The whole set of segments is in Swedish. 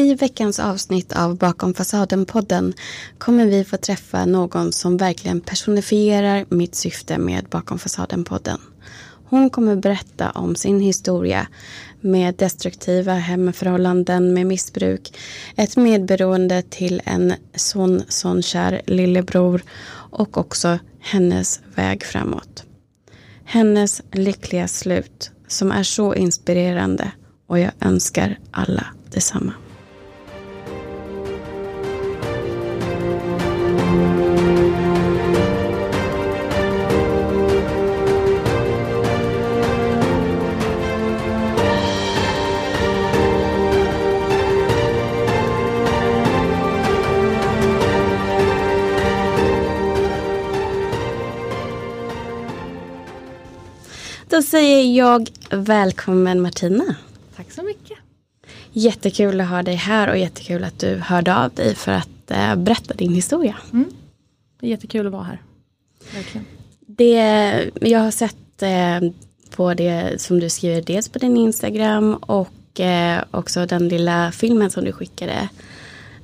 I veckans avsnitt av Bakom fasaden-podden kommer vi få träffa någon som verkligen personifierar mitt syfte med Bakom fasaden-podden. Hon kommer berätta om sin historia med destruktiva hemförhållanden med missbruk, ett medberoende till en son, kär lillebror och också hennes väg framåt. Hennes lyckliga slut som är så inspirerande och jag önskar alla detsamma. Då säger jag välkommen Martina. Tack så mycket. Jättekul att ha dig här och jättekul att du hörde av dig för att äh, berätta din historia. Mm. Det är jättekul att vara här. Verkligen. Det, jag har sett äh, på det som du skriver dels på din Instagram och äh, också den lilla filmen som du skickade.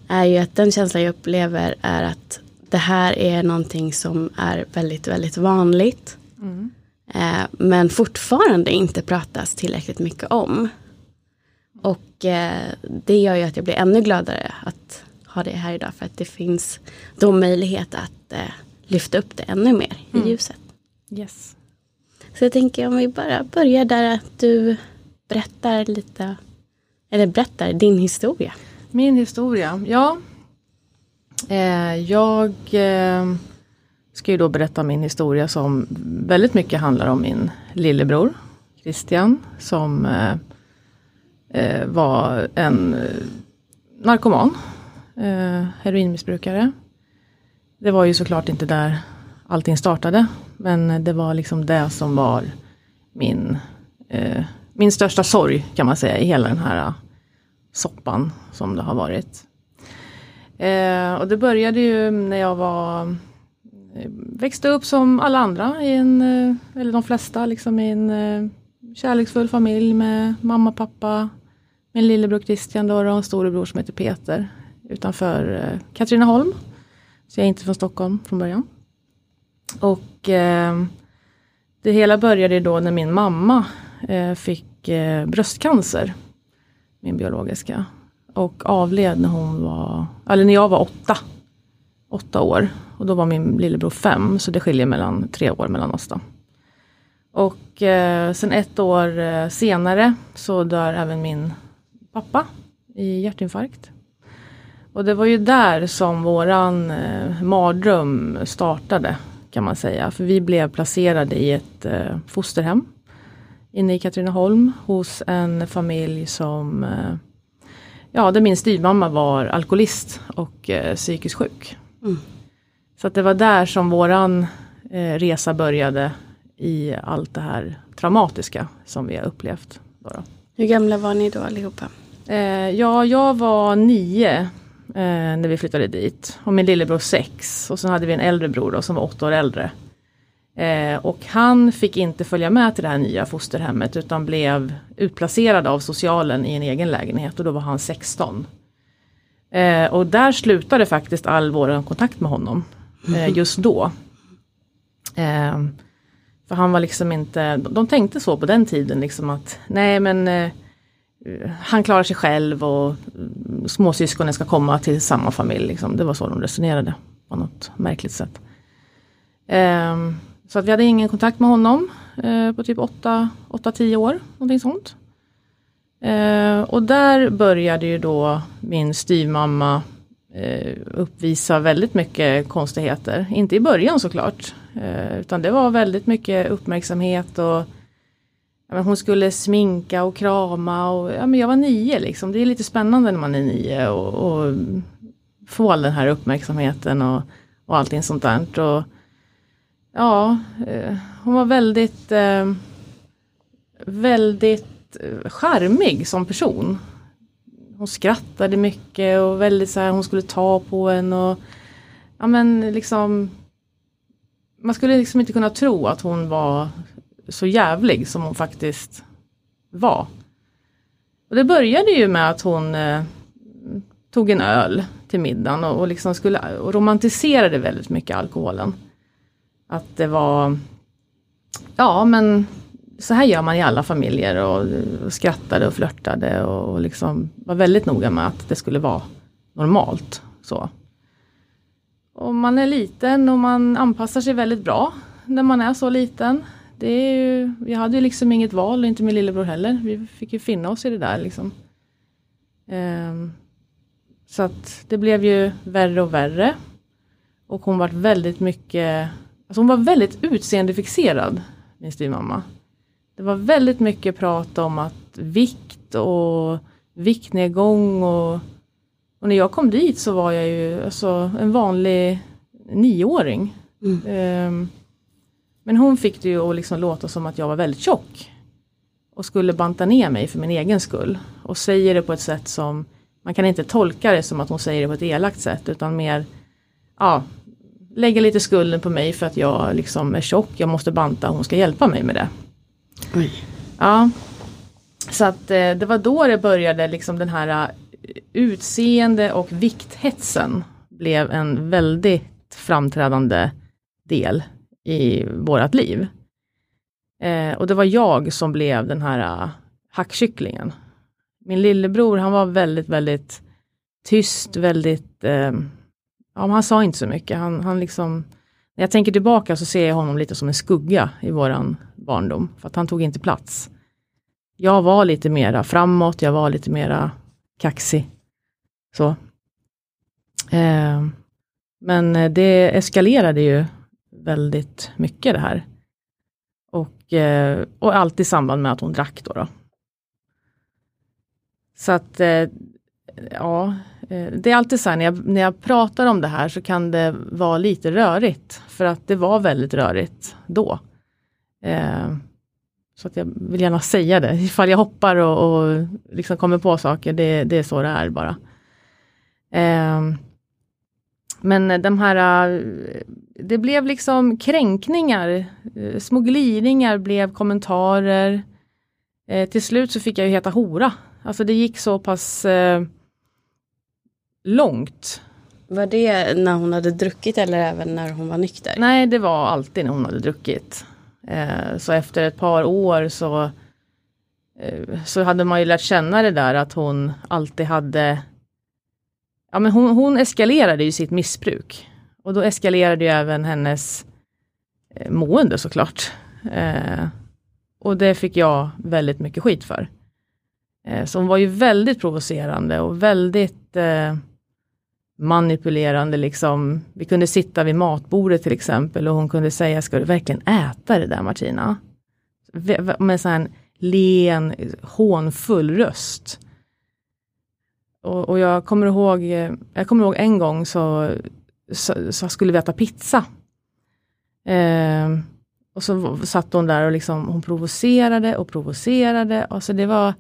Är ju att den känslan jag upplever är att det här är någonting som är väldigt, väldigt vanligt. Mm. Men fortfarande inte pratas tillräckligt mycket om. Och eh, det gör ju att jag blir ännu gladare att ha det här idag. För att det finns då möjlighet att eh, lyfta upp det ännu mer i mm. ljuset. Yes. Så jag tänker om vi bara börjar där att du berättar lite, eller berättar din historia. Min historia, ja. Eh, jag eh, ska ju då berätta min historia som väldigt mycket handlar om min lillebror Christian som eh, eh var en eh, narkoman, eh, heroinmissbrukare. Det var ju såklart inte där allting startade, men det var liksom det som var min, eh, min största sorg kan man säga i hela den här eh, soppan som det har varit. Eh, och det började ju när jag var Eh, växte upp som alla andra, i en, eh, eller de flesta, liksom i en eh, kärleksfull familj med mamma, pappa, min lillebror Christian då och en storebror som heter Peter utanför Katrineholm. Så jag är inte från Stockholm från början. Och eh, det hela började då när min mamma eh, fick eh, bröstcancer. Min biologiska. Och avled när hon var, eller när jag var åtta. Åtta år. Och då var min lillebror fem, så det skiljer mellan tre år mellan oss då. Och eh, sen ett år eh, senare så dör även min pappa i hjärtinfarkt. Och det var ju där som våran eh, mardröm startade kan man säga. För vi blev placerade i ett eh, fosterhem inne i Katrineholm hos en familj som eh, Ja, där min styvmamma var alkoholist och eh, psykiskt sjuk. Mm. Så att det var där som våran eh, resa började i allt det här traumatiska som vi har upplevt. Då då. Hur gamla var ni då allihopa? Eh, ja, jag var nio eh, när vi flyttade dit. Och min lillebror sex. Och så hade vi en äldre bror då, som var åtta år äldre. Eh, och han fick inte följa med till det här nya fosterhemmet utan blev utplacerad av socialen i en egen lägenhet och då var han 16. Eh, och där slutade faktiskt all vår kontakt med honom. Eh, just då. Eh, för han var liksom inte, de tänkte så på den tiden liksom att nej men eh, han klarar sig själv och mm, småsyskonen ska komma till samma familj. Liksom. Det var så de resonerade på något märkligt sätt. Um, så att vi hade ingen kontakt med honom uh, på typ 8-10 år, någonting sånt. Uh, och där började ju då min styvmamma Eh, uppvisa väldigt mycket konstigheter. Inte i början såklart, eh, utan det var väldigt mycket uppmärksamhet och hon skulle sminka och krama och ja, men jag var nio liksom. Det är lite spännande när man är nio och, och få all den här uppmärksamheten och, och allting sånt där. Och, ja, eh, hon var väldigt, väldigt charmig som person. Hon skrattade mycket och väldigt så här, hon skulle ta på en och ja men liksom man skulle liksom inte kunna tro att hon var så jävlig som hon faktiskt var. Och det började ju med att hon eh, tog en öl till middagen och, och, liksom skulle, och romantiserade väldigt mycket alkoholen. Att det var, ja men så här gör man i alla familjer och, och skrattade och flörtade och, och liksom var väldigt noga med att det skulle vara normalt. Så. Och man är liten och man anpassar sig väldigt bra när man är så liten. Det är ju, vi hade ju liksom inget val, inte min lillebror heller. Vi fick ju finna oss i det där liksom. Um, så att det blev ju värre och värre. Och hon var väldigt mycket, alltså hon var väldigt utseendefixerad, min styvmamma. Det var väldigt mycket prat om att vikt och viktnedgång och, och när jag kom dit så var jag ju alltså en vanlig nioåring. Mm. Um, men hon fick det ju att liksom låta som att jag var väldigt tjock. Och skulle banta ner mig för min egen skull. Och säger det på ett sätt som, man kan inte tolka det som att hon säger det på ett elakt sätt utan mer, ja, lägga lite skulden på mig för att jag liksom är tjock, jag måste banta, hon ska hjälpa mig med det. Oj. Ja. Så att eh, det var då det började liksom den här eh, utseende och vikthetsen blev en väldigt framträdande del i vårat liv. Eh, och det var jag som blev den här eh, hackkycklingen. Min lillebror han var väldigt, väldigt tyst, väldigt, eh, ja han sa inte så mycket. Han, han liksom, när jag tänker tillbaka så ser jag honom lite som en skugga i våran barndom, för att han tog inte plats. Jag var lite mera framåt, jag var lite mera kaxig. Så. Eh, men det eskalerade ju väldigt mycket det här. Och, eh, och allt i samband med att hon drack då. då. Så att, eh, ja, eh, det är alltid så här när jag, när jag pratar om det här så kan det vara lite rörigt. För att det var väldigt rörigt då. Eh, så att jag vill gärna säga det, ifall jag hoppar och, och liksom kommer på saker, det, det, är så det är bara. Eh, men de här, eh, det blev liksom kränkningar, eh, små glidningar blev kommentarer. Eh, till slut så fick jag ju heta hora. Alltså det gick så pass eh, långt. Var det när hon hade druckit eller även när hon var nykter? Nej, det var alltid när hon hade druckit. Eh, så efter ett par år så, eh, så hade man ju lärt känna det där att hon alltid hade Ja men hon, hon eskalerade ju sitt missbruk. Och då eskalerade ju även hennes eh, mående såklart. Och det fick jag väldigt mycket skit för. Så hon var ju väldigt provocerande och väldigt manipulerande liksom. Vi kunde sitta vid matbordet till exempel och hon kunde säga, ska du verkligen äta det där Martina? Med sån här len, hånfull röst. Och, och, jag kommer ihåg, eh, jag kommer ihåg en gång så, så, så skulle vi äta pizza. Eh, och så satt hon där och liksom, hon provocerade och provocerade. Och så det var,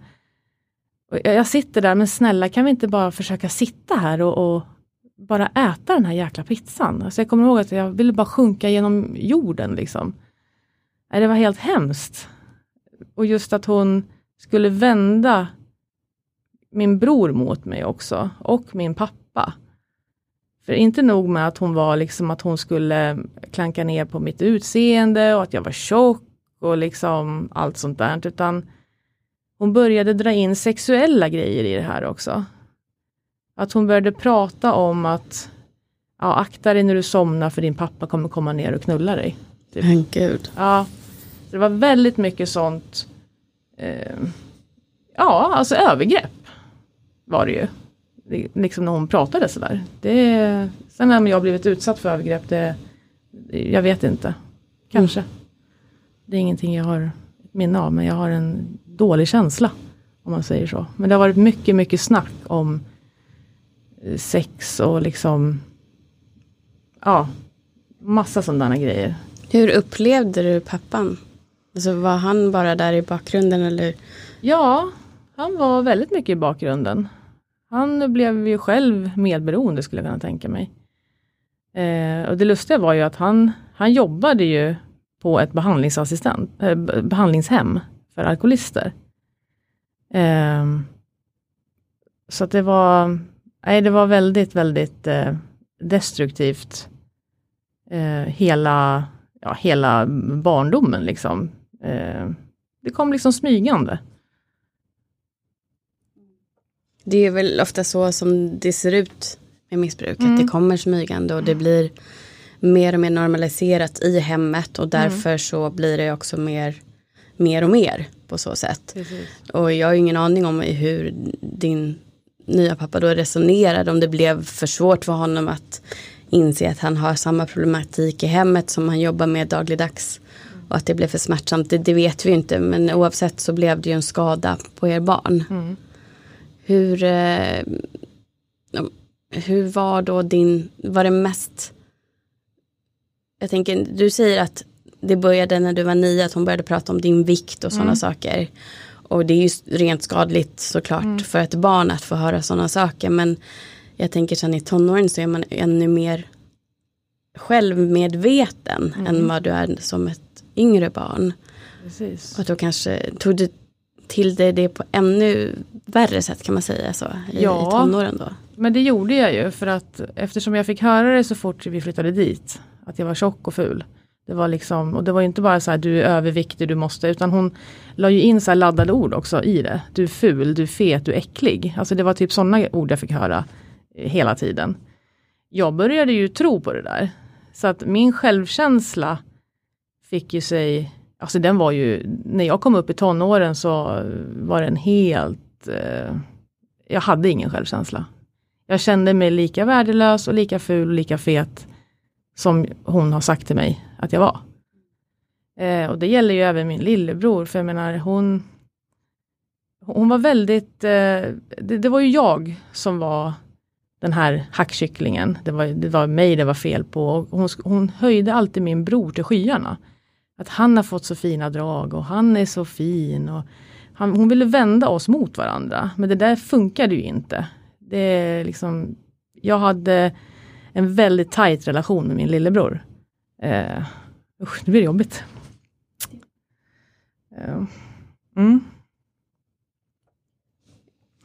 jag sitter där, men snälla kan vi inte bara försöka sitta här och, och bara äta den här jäkla pizzan. Alltså jag kommer ihåg att jag ville bara sjunka genom jorden. Liksom. Det var helt hemskt. Och just att hon skulle vända min bror mot mig också, och min pappa. För inte nog med att hon var liksom att hon skulle klanka ner på mitt utseende och att jag var tjock och liksom allt sånt där, utan hon började dra in sexuella grejer i det här också. Att hon började prata om att ja, akta dig när du somnar för din pappa kommer komma ner och knulla dig. Typ. Men gud. Ja, det var väldigt mycket sånt. Eh, ja, alltså övergrepp var det ju. Liksom när hon pratade sådär. Det, sen om jag blivit utsatt för övergrepp, det, jag vet inte. Kanske. Mm. Det är ingenting jag har minne av, men jag har en dålig känsla. Om man säger så. Men det har varit mycket, mycket snack om sex och liksom, ja, massa sådana grejer. Hur upplevde du pappan? Alltså var han bara där i bakgrunden eller? Ja, han var väldigt mycket i bakgrunden. Han blev ju själv medberoende skulle jag kunna tänka mig. Eh, och det lustiga var ju att han, han jobbade ju på ett behandlingsassistent, eh, behandlingshem för alkoholister. Eh, så att det var, nej, det var väldigt, väldigt eh, destruktivt. Eh, hela, ja, hela barndomen liksom. Eh, det kom liksom smygande. Det är väl ofta så som det ser ut med missbruk. Mm. Att det kommer smygande och det blir mer och mer normaliserat i hemmet. Och därför Mm. så blir det också mer, mer och mer på så sätt. Och jag har ju ingen aning om hur din nya pappa då resonerade. Om det blev för svårt för honom att inse att han har samma problematik i hemmet som han jobbar med dagligdags. Och att det blev för smärtsamt, det, det vet vi inte. Men oavsett så blev det ju en skada på er barn. Mm. Hur, eh, hur var då din, var det mest, jag tänker, du säger att det började när du var nio, att hon började prata om din vikt och sådana saker. Och det är ju rent skadligt såklart för ett barn att få höra sådana saker. Men jag tänker sen i tonåren så är man ännu mer självmedveten än vad du är som ett yngre barn. Precis. Och då kanske tog du till dig det på ännu värre sätt kan man säga så i, Ja. i tonåren då. Men det gjorde jag ju för att eftersom jag fick höra det så fort vi flyttade dit. Att jag var tjock och ful. Det var liksom, och det var ju inte bara så här du är överviktig, du måste, utan hon la ju in så här laddade ord också i det. Du är ful, du är fet, du är äcklig. Alltså det var typ sådana ord jag fick höra eh, hela tiden. Jag började ju tro på det där. Så att min självkänsla fick ju sig, alltså den var ju, när jag kom upp i tonåren så var den helt, eh, jag hade ingen självkänsla. Jag kände mig lika värdelös och lika ful och lika fet som hon har sagt till mig att jag var. Eh, och det gäller ju även min lillebror, för jag menar hon hon var väldigt, eh, det, det var ju jag som var den här hackkycklingen. Det var, det var mig det var fel på. Och hon, hon höjde alltid min bror till skyarna. Att han har fått så fina drag och han är så fin. Och han, hon ville vända oss mot varandra. Men det där funkade ju inte. Det är liksom, jag hade en väldigt tajt relation med min lillebror. Eh, usch, nu blir det jobbigt. Eh, mm.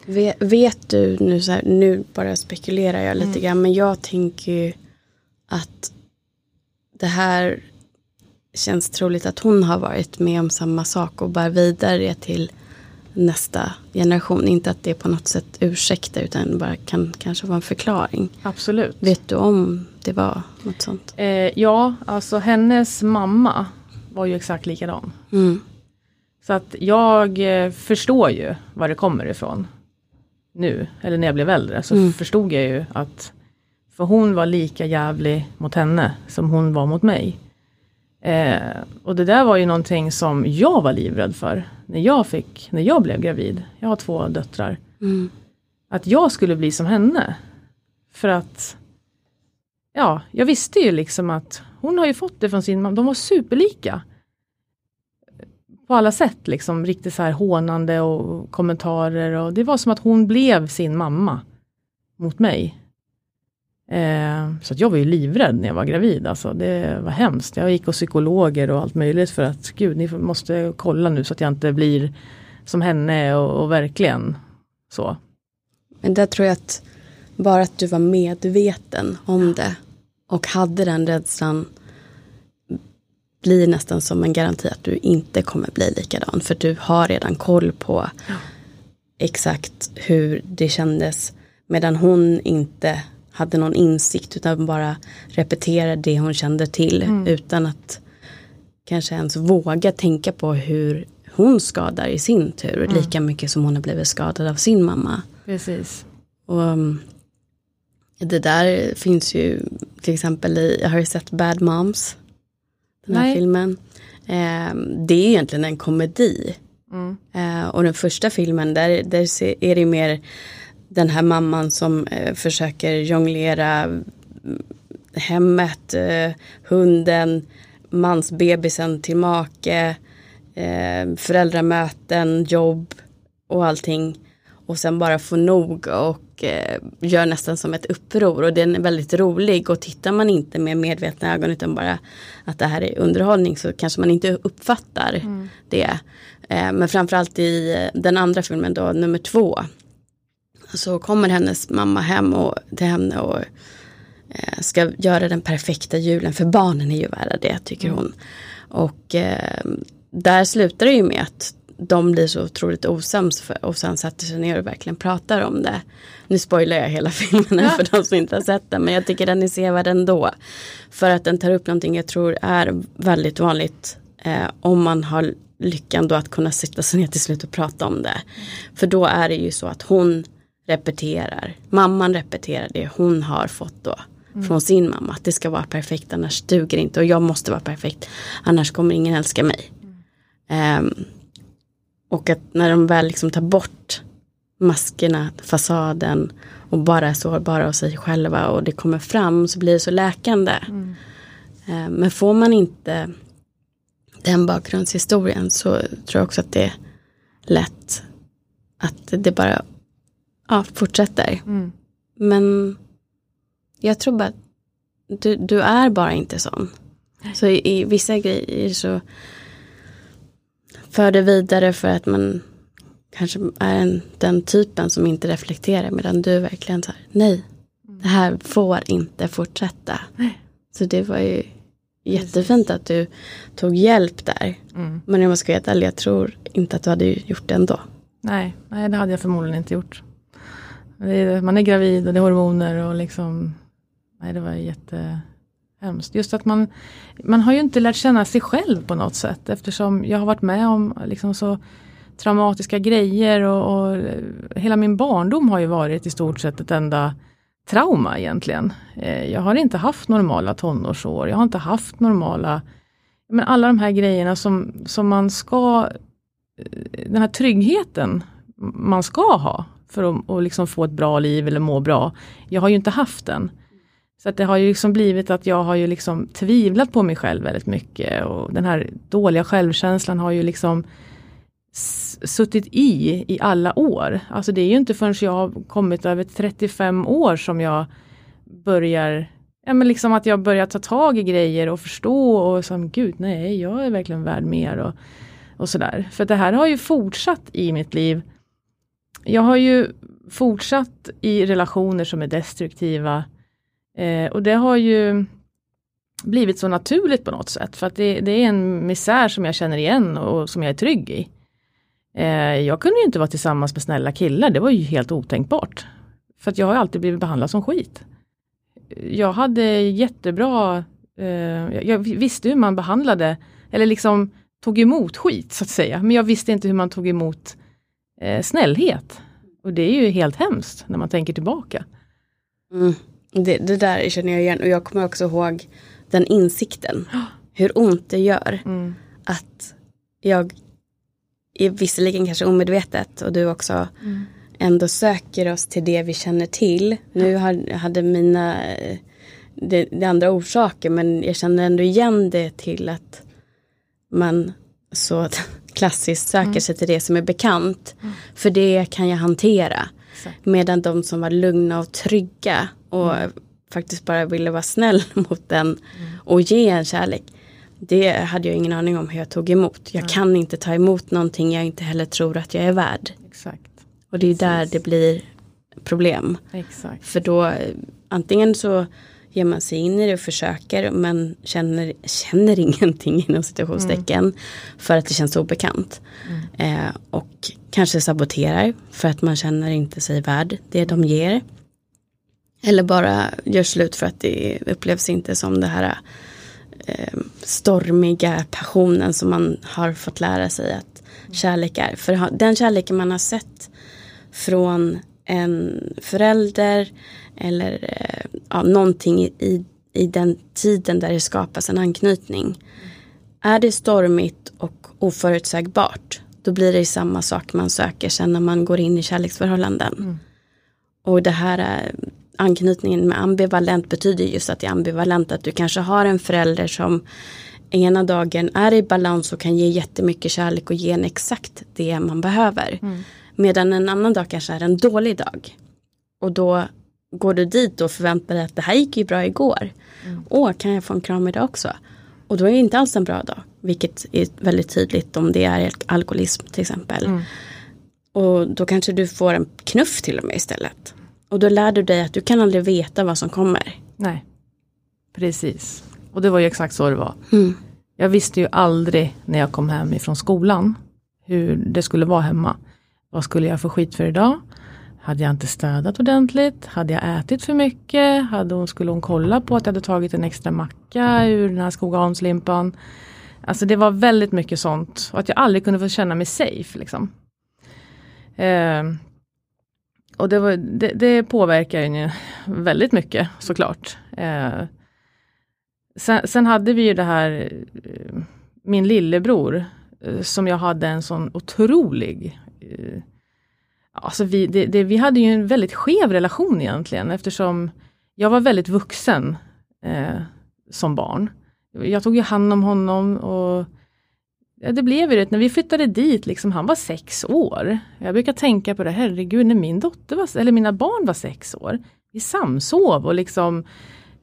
Vet, vet du nu så här, nu bara spekulerar jag lite grann, men jag tänker ju att det här känns troligt att hon har varit med om samma sak och bär vidare till nästa generation. Inte att det på något sätt ursäktar utan bara kan kanske vara en förklaring. Absolut. Vet du om det var något sånt? Eh, ja, alltså hennes mamma var ju exakt likadan. Mm. Så att jag eh, förstår ju var det kommer ifrån. Nu, eller när jag blev äldre, så förstod jag ju att för hon var lika jävlig mot henne som hon var mot mig. Eh, och det där var ju någonting som jag var livrädd för när jag fick, när jag blev gravid. Jag har två döttrar. Mm. Att jag skulle bli som henne. För att Ja, jag visste ju liksom att hon har ju fått det från sin mamma. De var superlika. På alla sätt liksom, riktigt så här hånande och kommentarer och det var som att hon blev sin mamma mot mig. Eh, så att jag var ju livrädd när jag var gravid, alltså det var hemskt. Jag gick hos psykologer och allt möjligt för att gud, ni måste kolla nu så att jag inte blir som henne och, och verkligen så. Men där tror jag att bara att du var medveten om det och hade den rädslan blir nästan som en garanti att du inte kommer bli likadan. För du har redan koll på exakt hur det kändes. Medan hon inte hade någon insikt utan bara repeterade det hon kände till. Utan att kanske ens våga tänka på hur hon skadar i sin tur. Lika mycket som hon har blivit skadad av sin mamma. Precis. Och um, det där finns ju till exempel i, jag har ju sett Bad Moms. Den här Nej. filmen. Eh, det är egentligen en komedi. Mm. Eh, och den första filmen där, där är det mer den här mamman som eh, försöker jonglera mm, hemmet, eh, hunden, mansbebisen till make, eh, föräldramöten, jobb och allting. Och sen bara få nog och eh, gör nästan som ett uppror. Och den är väldigt rolig. Och tittar man inte med medvetna ögon utan bara att det här är underhållning så kanske man inte uppfattar det. Eh, men framförallt i den andra filmen då, nummer två. så kommer hennes mamma hem och, till henne och eh, ska göra den perfekta julen. För barnen är ju värda det tycker mm. hon. Och eh, där slutar det ju med att de blir så otroligt osams för, och sen sätter sig ner och verkligen pratar om det. Nu spoilar jag hela filmen ja. för de som inte har sett den men jag tycker den är sevärd ändå. För att den tar upp någonting jag tror är väldigt vanligt eh, om man har lyckan då att kunna sitta sig ner till slut och prata om det. För då är det ju så att hon repeterar, mamman repeterar det hon har fått då mm. från sin mamma. Att det ska vara perfekt annars duger inte och jag måste vara perfekt annars kommer ingen älska mig. Mm. Um, och att när de väl liksom tar bort maskerna, fasaden och bara är sårbara av sig själva och det kommer fram så blir det så läkande. Mm. Um, men får man inte den bakgrundshistorien så tror jag också att det är lätt att det bara ja, fortsätter. Mm. Men jag tror bara du, du är bara inte sån. Så i, i vissa grejer så för det vidare för att man kanske är en, den typen som inte reflekterar medan du verkligen här, nej, det här får inte fortsätta. Så det var ju jättefint att du tog hjälp där. Mm. Men om jag ska vara ärlig, jag tror inte att du hade gjort det ändå. Nej, nej det hade jag förmodligen inte gjort. Är, man är gravid och det är hormoner och liksom, nej det var Hemskt. Just att man, man har ju inte lärt känna sig själv på något sätt eftersom jag har varit med om liksom så traumatiska grejer och, och eh, hela min barndom har ju varit i stort sett ett enda trauma egentligen. Eh, jag har inte haft normala tonårsår, jag har inte haft normala, men alla de här grejerna som, som man ska, eh, den här tryggheten man ska ha för att och liksom få ett bra liv eller må bra. Jag har ju inte haft den. Så att det har ju liksom blivit att jag har ju liksom tvivlat på mig själv väldigt mycket och den här dåliga självkänslan har ju liksom suttit i i alla år. Alltså det är ju inte förrän jag har kommit över 35 år som jag börjar Ja men liksom att jag börjar ta tag i grejer och förstå och som gud nej jag är verkligen värd mer och, och sådär. För det här har ju fortsatt i mitt liv. Jag har ju fortsatt i relationer som är destruktiva eh, och det har ju blivit så naturligt på något sätt för att det, det, är en misär som jag känner igen och som jag är trygg i. Eh, jag kunde ju inte vara tillsammans med snälla killar, det var ju helt otänkbart. För att jag har alltid blivit behandlad som skit. Jag hade jättebra, eh, jag visste hur man behandlade, eller liksom tog emot skit så att säga. Men jag visste inte hur man tog emot eh, snällhet. Och det är ju helt hemskt när man tänker tillbaka. Mm. Det, det, där känner jag igen och jag kommer också ihåg den insikten. Hur ont det gör. Mm. Att jag visserligen kanske omedvetet och du också mm. ändå söker oss till det vi känner till. Nu hade mina det, det andra orsaker men jag känner ändå igen det till att man så klassiskt söker mm. sig till det som är bekant. Mm. För det kan jag hantera. Exakt. Medan de som var lugna och trygga och mm. faktiskt bara ville vara snäll mot den mm. och ge en kärlek det hade jag ingen aning om hur jag tog emot. Jag kan inte ta emot någonting jag inte heller tror att jag är värd. Exakt. Och det är Precis. där det blir problem. Exakt. För då antingen så ger man sig in i det och försöker men känner, känner ingenting inom situationstecken mm. för att det känns obekant. Mm. Eh, och kanske saboterar för att man känner inte sig värd det de ger. Eller bara gör slut för att det upplevs inte som det här eh, stormiga passionen som man har fått lära sig att kärlek är. För den kärleken man har sett från en förälder eller eh, ja, någonting i, i den tiden där det skapas en anknytning. Är det stormigt och oförutsägbart då blir det samma sak man söker sen när man går in i kärleksförhållanden. Mm. Och det här är anknytningen med ambivalent betyder just att det är ambivalent. Att du kanske har en förälder som ena dagen är i balans och kan ge jättemycket kärlek och ge en exakt det man behöver. Mm. Medan en annan dag kanske är en dålig dag. Och då går du dit och förväntar dig att det här gick ju bra igår. Mm. Åh, kan jag få en kram idag också? Och då är det inte alls en bra dag. Vilket är väldigt tydligt om det är alkoholism till exempel. Mm. Och då kanske du får en knuff till och med istället. Och då lär du dig att du kan aldrig veta vad som kommer. Nej, precis. Och det var ju exakt så det var. Mm. Jag visste ju aldrig när jag kom hem ifrån skolan hur det skulle vara hemma. Vad skulle jag få skit för idag? Hade jag inte städat ordentligt? Hade jag ätit för mycket? Hade hon, skulle hon kolla på att jag hade tagit en extra macka ur den här Skogaholmslimpan? Alltså det var väldigt mycket sånt. Och att jag aldrig kunde få känna mig safe. Liksom. Eh, och det, var, det, det påverkar ju väldigt mycket såklart. Eh, sen, sen, hade vi ju det här, eh, min lillebror, eh, som jag hade en sån otrolig eh, Alltså vi, det, det, vi hade ju en väldigt skev relation egentligen eftersom jag var väldigt vuxen eh, som barn. Jag tog ju hand om honom och ja, det blev ju det när vi flyttade dit, liksom, han var sex år. Jag brukar tänka på det, herregud när min dotter var, eller mina barn var sex år. Vi samsov och liksom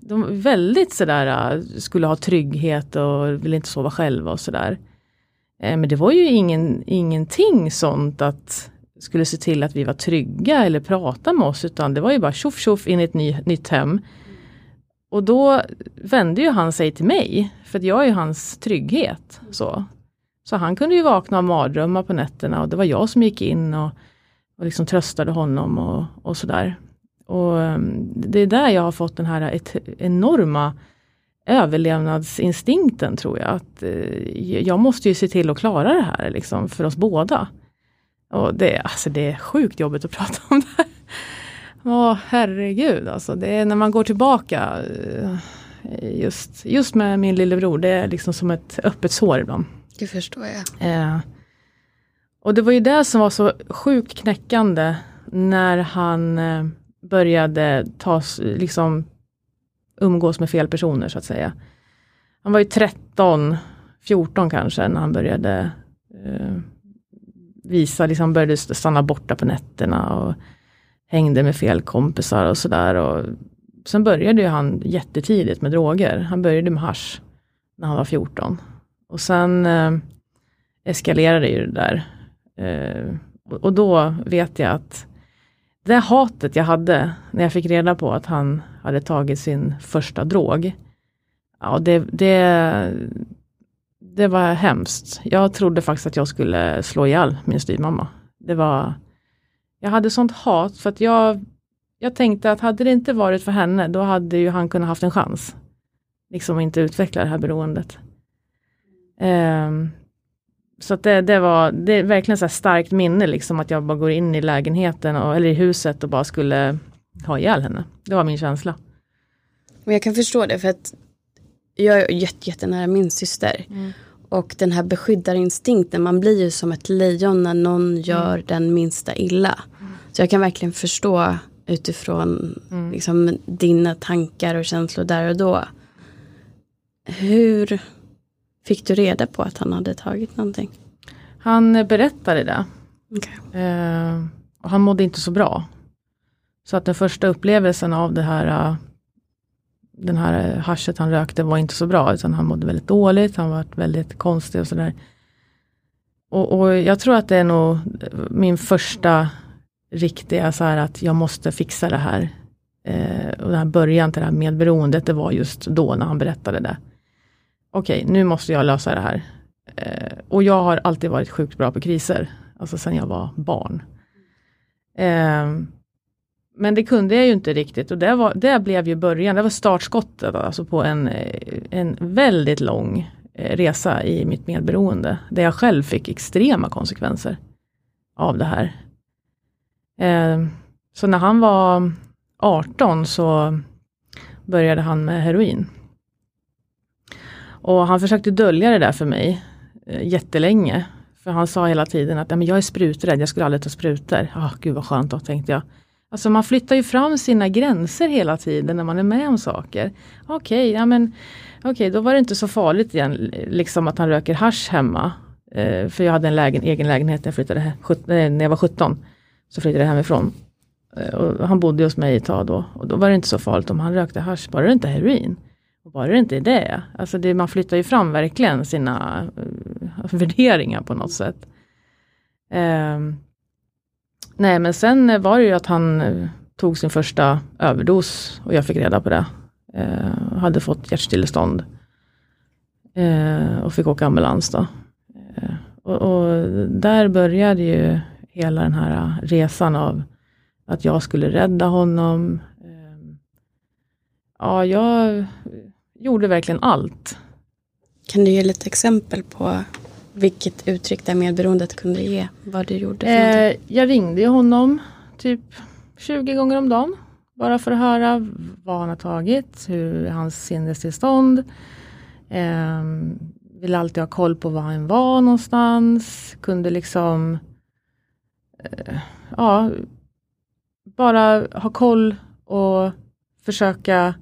de väldigt sådär äh, skulle ha trygghet och ville inte sova själva och sådär. Eh, men det var ju ingen, ingenting sånt att skulle se till att vi var trygga eller prata med oss utan det var ju bara tjoff tjoff in i ett ny, nytt hem. Och då vände ju han sig till mig, för jag är hans trygghet. Så så han kunde ju vakna av mardrömmar på nätterna och det var jag som gick in och, och liksom tröstade honom och, och sådär. Och ehm, det är där jag har fått den här ett, enorma överlevnadsinstinkten tror jag. Att eh, jag måste ju se till att klara det här liksom, för oss båda. Och det, alltså det är sjukt jobbigt att prata om det här. Åh herregud alltså, det är när man går tillbaka eh, just, just med min lillebror, det är liksom som ett öppet sår ibland. Det förstår jag. Eh, och det var ju det som var så sjukt knäckande när han eh, började ta, liksom umgås med fel personer så att säga. Han var ju 13, 14 kanske när han började eh, visa, liksom började stanna borta på nätterna och hängde med fel kompisar och sådär. Sen började ju han jättetidigt med droger. Han började med hash när han var 14. Och sen eh, eskalerade ju det där. Eh, och då vet jag att det hatet jag hade när jag fick reda på att han hade tagit sin första drog. Ja, det, det, det var hemskt. Jag trodde faktiskt att jag skulle slå ihjäl min styvmamma. Det var, jag hade sånt hat för att jag, jag tänkte att hade det inte varit för henne, då hade ju han kunnat haft en chans. Liksom inte utveckla det här beroendet. Um, så det, det, var det är verkligen så starkt minne, liksom att jag bara går in i lägenheten och, eller i huset och bara skulle ha ihjäl henne. Det var min känsla. Och jag kan förstå det för att jag är jättenära min syster. Mm. Och den här beskyddarinstinkten, man blir ju som ett lejon när någon mm. gör mm. den minsta illa. Mm. Så jag kan verkligen förstå utifrån mm. liksom, dina tankar och känslor där och då. Hur fick du reda på att han hade tagit någonting? Han berättade det. Okay. Eh, och han mådde inte så bra. Så att den första upplevelsen av det här den här haschet han rökte var inte så bra, utan han mådde väldigt dåligt, han var väldigt konstig och sådär. Och, och, jag tror att det är nog min första riktiga så här att jag måste fixa det här. Eh, och den här början till det här medberoendet, det var just då när han berättade det. Okej, okay, nu måste jag lösa det här. Eh, och jag har alltid varit sjukt bra på kriser, alltså sen jag var barn. Eh, men det kunde jag ju inte riktigt och det, var, det blev ju början, det var startskottet alltså på en, eh, en väldigt lång eh, resa i mitt medberoende. Där jag själv fick extrema konsekvenser av det här. Eh, så när han var 18 så började han med heroin. Och han försökte dölja det där för mig eh, jättelänge. För han sa hela tiden att jag är spruträdd, jag skulle aldrig ta sprutor. Oh, gud vad skönt då, tänkte jag. Alltså man flyttar ju fram sina gränser hela tiden när man är med om saker. Okej, okay, ja men okay, då var det inte så farligt igen, liksom att han röker hash hemma. Eh, för jag hade en lägen, egen lägenhet när jag, flyttade, eh, när jag var 17. Så flyttade jag hemifrån. Eh, och han bodde hos mig ett tag då. Och då var det inte så farligt om han rökte hash, bara det inte heroin. Och bara det inte är det. Alltså det, man flyttar ju fram verkligen sina uh, värderingar på något sätt. Um, Nej men sen var det ju att han eh, tog sin första överdos och jag fick reda på det. Uh, hade fått hjärtstillestånd. Uh, och fick åka ambulans då. Uh, och, och, där började ju hela den här resan av att jag skulle rädda honom. Ehm, ja, jag gjorde verkligen allt. Kan du ge lite exempel på vilket uttryck det medberoendet kunde ge? Vad du gjorde? Eh, jag ringde honom typ 20 gånger om dagen. Bara för att höra vad han har tagit, hur hans sinnestillstånd. Eh, ville alltid ha koll på var han var någonstans. Kunde liksom eh, ja, bara ha koll och försöka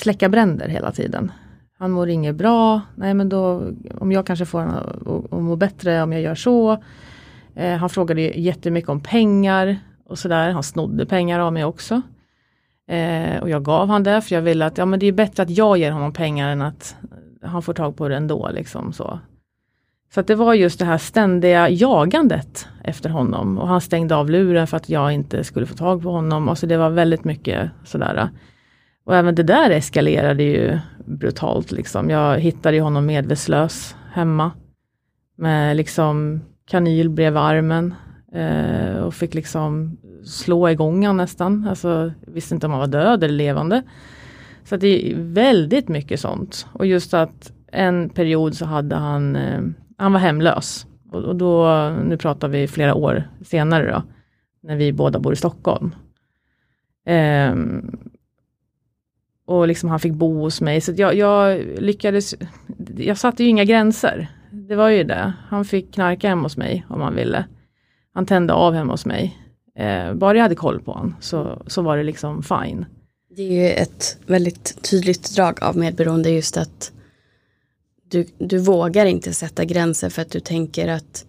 släcka bränder hela tiden. Han mår inget bra, nej men då om jag kanske får honom att må bättre om jag gör så. Eh, han frågade jättemycket om pengar och sådär. Han snodde pengar av mig också. Eh, och jag gav han det för jag ville att ja, men det är bättre att jag ger honom pengar än att han får tag på det ändå. Liksom, så så att det var just det här ständiga jagandet efter honom och han stängde av luren för att jag inte skulle få tag på honom. Alltså det var väldigt mycket sådär. Och även det där eskalerade ju brutalt liksom. Jag hittade ju honom medvetslös hemma. Med liksom kanyl bredvid armen. Eh, och fick liksom slå igång han nästan. Alltså visste inte om han var död eller levande. Så det är väldigt mycket sånt. Och just att en period så hade han, eh, han var hemlös. Och, och, då, nu pratar vi flera år senare då, när vi båda bor i Stockholm. Eh, och liksom han fick bo hos mig, så jag, jag, lyckades, jag satte ju inga gränser. Det var ju det, han fick knarka hemma hos mig om han ville. Han tände av hemma hos mig. Eh, bara jag hade koll på honom så, så var det liksom fine. Det är ju ett väldigt tydligt drag av medberoende just att du, du vågar inte sätta gränser för att du tänker att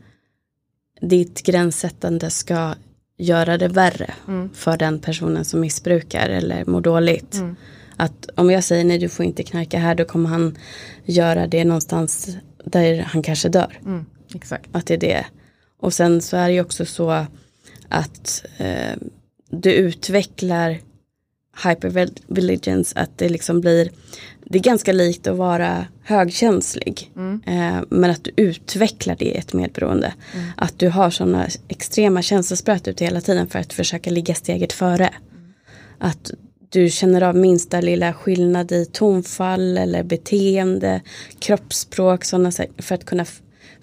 ditt gränssättande ska göra det värre mm. för den personen som missbrukar eller mår dåligt. Mm. Att om jag säger nej du får inte knarka här då kommer han göra det någonstans där han kanske dör. Mm, exakt. Att det är det. Och sen så är det ju också så att eh, du utvecklar hypervigilance, att det liksom blir, det är ganska likt att vara högkänslig. Mm. Eh, men att du utvecklar det i ett medberoende. Mm. Att du har sådana extrema känslospröt ute hela tiden för att försöka ligga steget före. Mm. Att du känner av minsta lilla skillnad i tonfall eller beteende, kroppsspråk, sådana för att kunna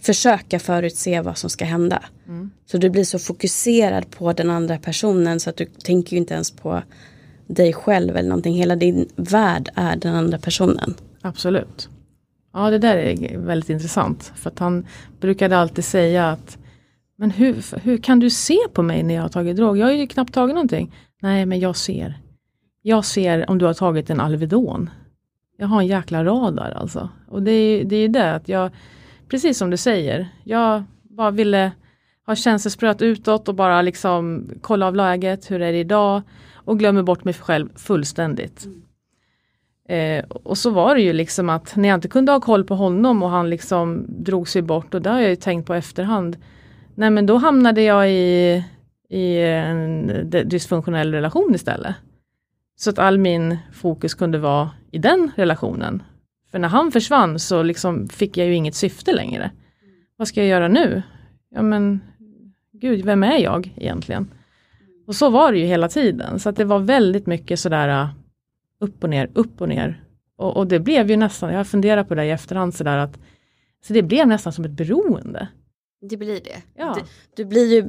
försöka förutse vad som ska hända. Mm. Så du blir så fokuserad på den andra personen så att du tänker inte ens på dig själv eller någonting. Hela din värld är den andra personen. Absolut. Ja det där är väldigt intressant. För att han brukade alltid säga att Men hur, hur kan du se på mig när jag har tagit drog? Jag har ju knappt tagit någonting. Nej men jag ser. Jag ser om du har tagit en Alvedon. Jag har en jäkla radar alltså. Och det är ju det, är det att jag, precis som du säger, jag bara ville ha känselspröt utåt och bara liksom kolla av läget, hur är det idag? och glömmer bort mig själv fullständigt. Mm. Eh, och så var det ju liksom att när jag inte kunde ha koll på honom och han liksom drog sig bort och det har jag ju tänkt på efterhand. Nej men då hamnade jag i, i en dysfunktionell relation istället. Så att all min fokus kunde vara i den relationen. För när han försvann så liksom fick jag ju inget syfte längre. Vad ska jag göra nu? Ja men, gud, vem är jag egentligen? Och så var det ju hela tiden, så att det var väldigt mycket sådär uh, upp och ner, upp och ner. Och, och det blev ju nästan, jag har funderat på det i efterhand sådär att så det blev nästan som ett beroende. Det blir det. Ja. Du, du blir ju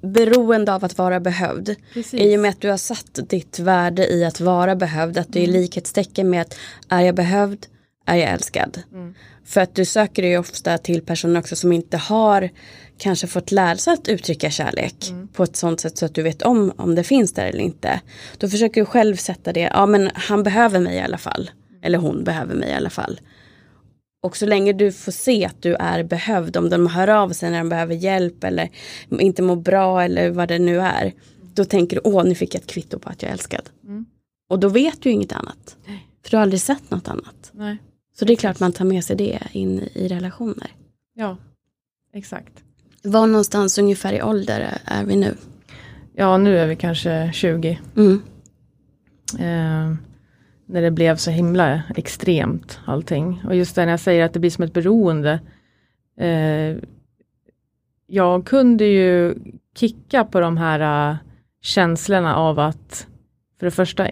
beroende av att vara behövd. Precis. I och med att du har satt ditt värde i att vara behövd, att det är mm. likhetstecken med att är jag behövd, är jag älskad. Mm. För att du söker dig ofta till personer också som inte har kanske fått lära sig att uttrycka kärlek mm. på ett sånt sätt så att du vet om om det finns där eller inte. Då försöker du själv sätta det, ja men han behöver mig i alla fall. Eller hon behöver mig i alla fall. Och så länge du får se att du är behövd, om de hör av sig när de behöver hjälp eller inte mår bra eller vad det nu är. Då tänker du, åh nu fick jag ett kvitto på att jag är älskad. Mm. Och då vet du inget annat. Nej. För du har aldrig sett något annat. Nej. Så det är klart man tar med sig det in i relationer. Ja, exakt. Var någonstans ungefär i ålder är vi nu? ja nu är vi kanske 20. Mm. Eh, när det blev så himla extremt allting. Och just det när jag säger att det blir som ett beroende. Eh, jag kunde ju kicka på de här uh, känslorna av att för det första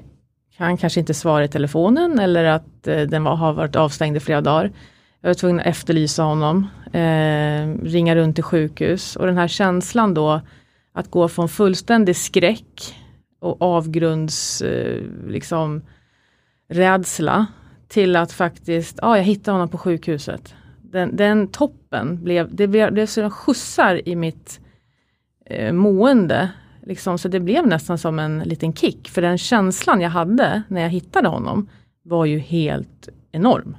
han kanske inte svarar i telefonen eller att uh, den var, har varit avstängd i flera dagar. Jag var tvungen att efterlysa honom, eh, ringa runt till sjukhus och den här känslan då att gå från fullständig skräck och avgrunds eh, liksom rädsla till att faktiskt, ja jag hittade honom på sjukhuset. Den, den toppen blev, det blev, det blev sådana skjutsar i mitt eh, mående. Liksom, så det blev nästan som en liten kick. För den känslan jag hade när jag hittade honom var ju helt enorm.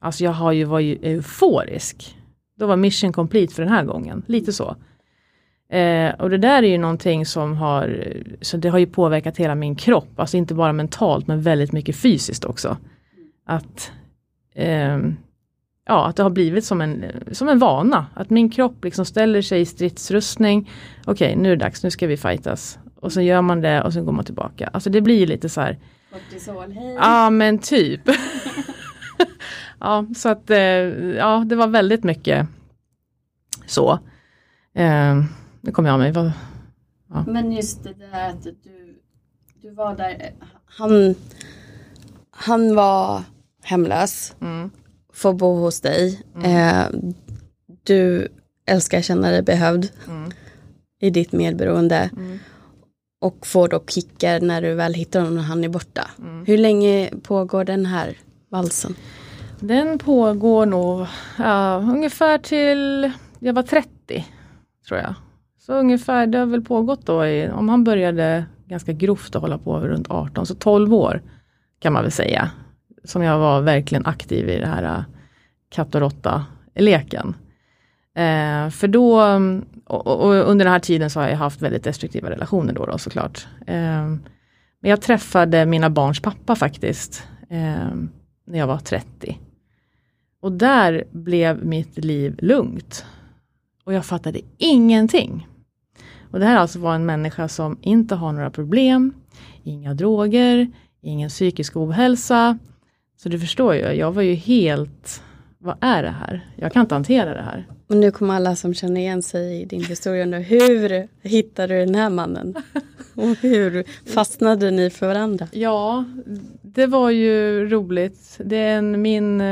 Alltså jag har ju varit euforisk. Då var mission complete för den här gången, lite så. Eh, och det där är ju någonting som har, så det har ju påverkat hela min kropp, alltså inte bara mentalt men väldigt mycket fysiskt också. Att, eh, ja, att det har blivit som en, som en vana, att min kropp liksom ställer sig i stridsrustning. Okej, okay, nu är det dags, nu ska vi fightas. Och så gör man det och så går man tillbaka. Alltså det blir lite så här. Kortisol, hej. Ja men typ. ja, så att eh, ja, det var väldigt mycket så. Nu kommer jag av mig. Vad, ja. Men just det där att du, du var där. Han, han var hemlös. Mm. Får bo hos dig. Mm. Eh, du älskar känna dig behövd. Mm. I ditt medberoende. Mm. Och får då kickar när du väl hittar honom när han är borta. Mm. Hur länge pågår den här valsen? Den pågår nog ja, ungefär till jag var 30 tror jag. Så ungefär, det har väl pågått då i, om han började ganska grovt att hålla på runt 18, så 12 år kan man väl säga. Som jag var verkligen aktiv i det här äh, katt och råtta leken. Eh, för då, och, och, under den här tiden så har jag haft väldigt destruktiva relationer då, då såklart. Eh, men jag träffade mina barns pappa faktiskt, eh, när jag var 30. Och där blev mitt liv lugnt. Och jag fattade ingenting. Och det här alltså var en människa som inte har några problem, inga droger, ingen psykisk ohälsa. Så du förstår ju, jag var ju helt, vad är det här? Jag kan inte hantera det här. Och nu kommer alla som känner igen sig i din historia nu. Hur hittade du den här mannen? Och hur fastnade ni för varandra? Ja, det var ju roligt. Det är en, min,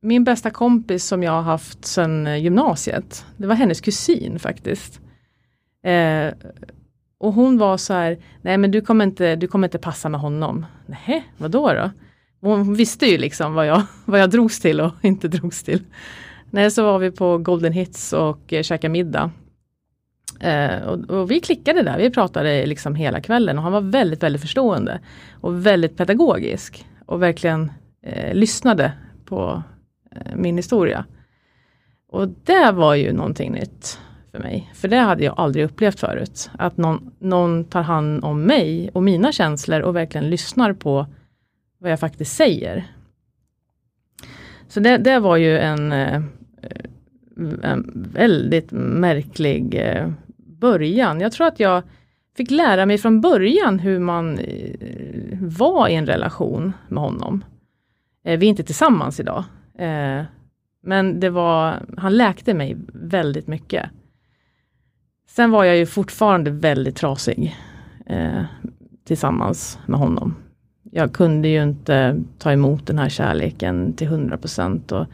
min bästa kompis som jag har haft sedan gymnasiet. Det var hennes kusin faktiskt. Eh, och hon var så här, nej men du kommer inte, du kommer inte passa med honom. Nej, vadå då? Hon visste ju liksom vad jag, vad jag drogs till och inte drogs till. Nej, så var vi på Golden Hits och eh, käkade middag. Eh, och, och, vi klickade där, vi pratade liksom hela kvällen och han var väldigt, väldigt förstående. Och väldigt pedagogisk. Och verkligen eh, lyssnade på eh, min historia. Och det var ju någonting nytt för mig. För det hade jag aldrig upplevt förut. Att någon, någon tar hand om mig och mina känslor och verkligen lyssnar på vad jag faktiskt säger. Så det, det var ju en, eh, en väldigt märklig eh, början. Jag tror att jag fick lära mig från början hur man eh, var i en relation med honom. Vi är inte tillsammans idag. Men det var, han läkte mig väldigt mycket. Sen var jag ju fortfarande väldigt trasig eh, tillsammans med honom. Jag kunde ju inte ta emot den här kärleken till 100 procent. Och,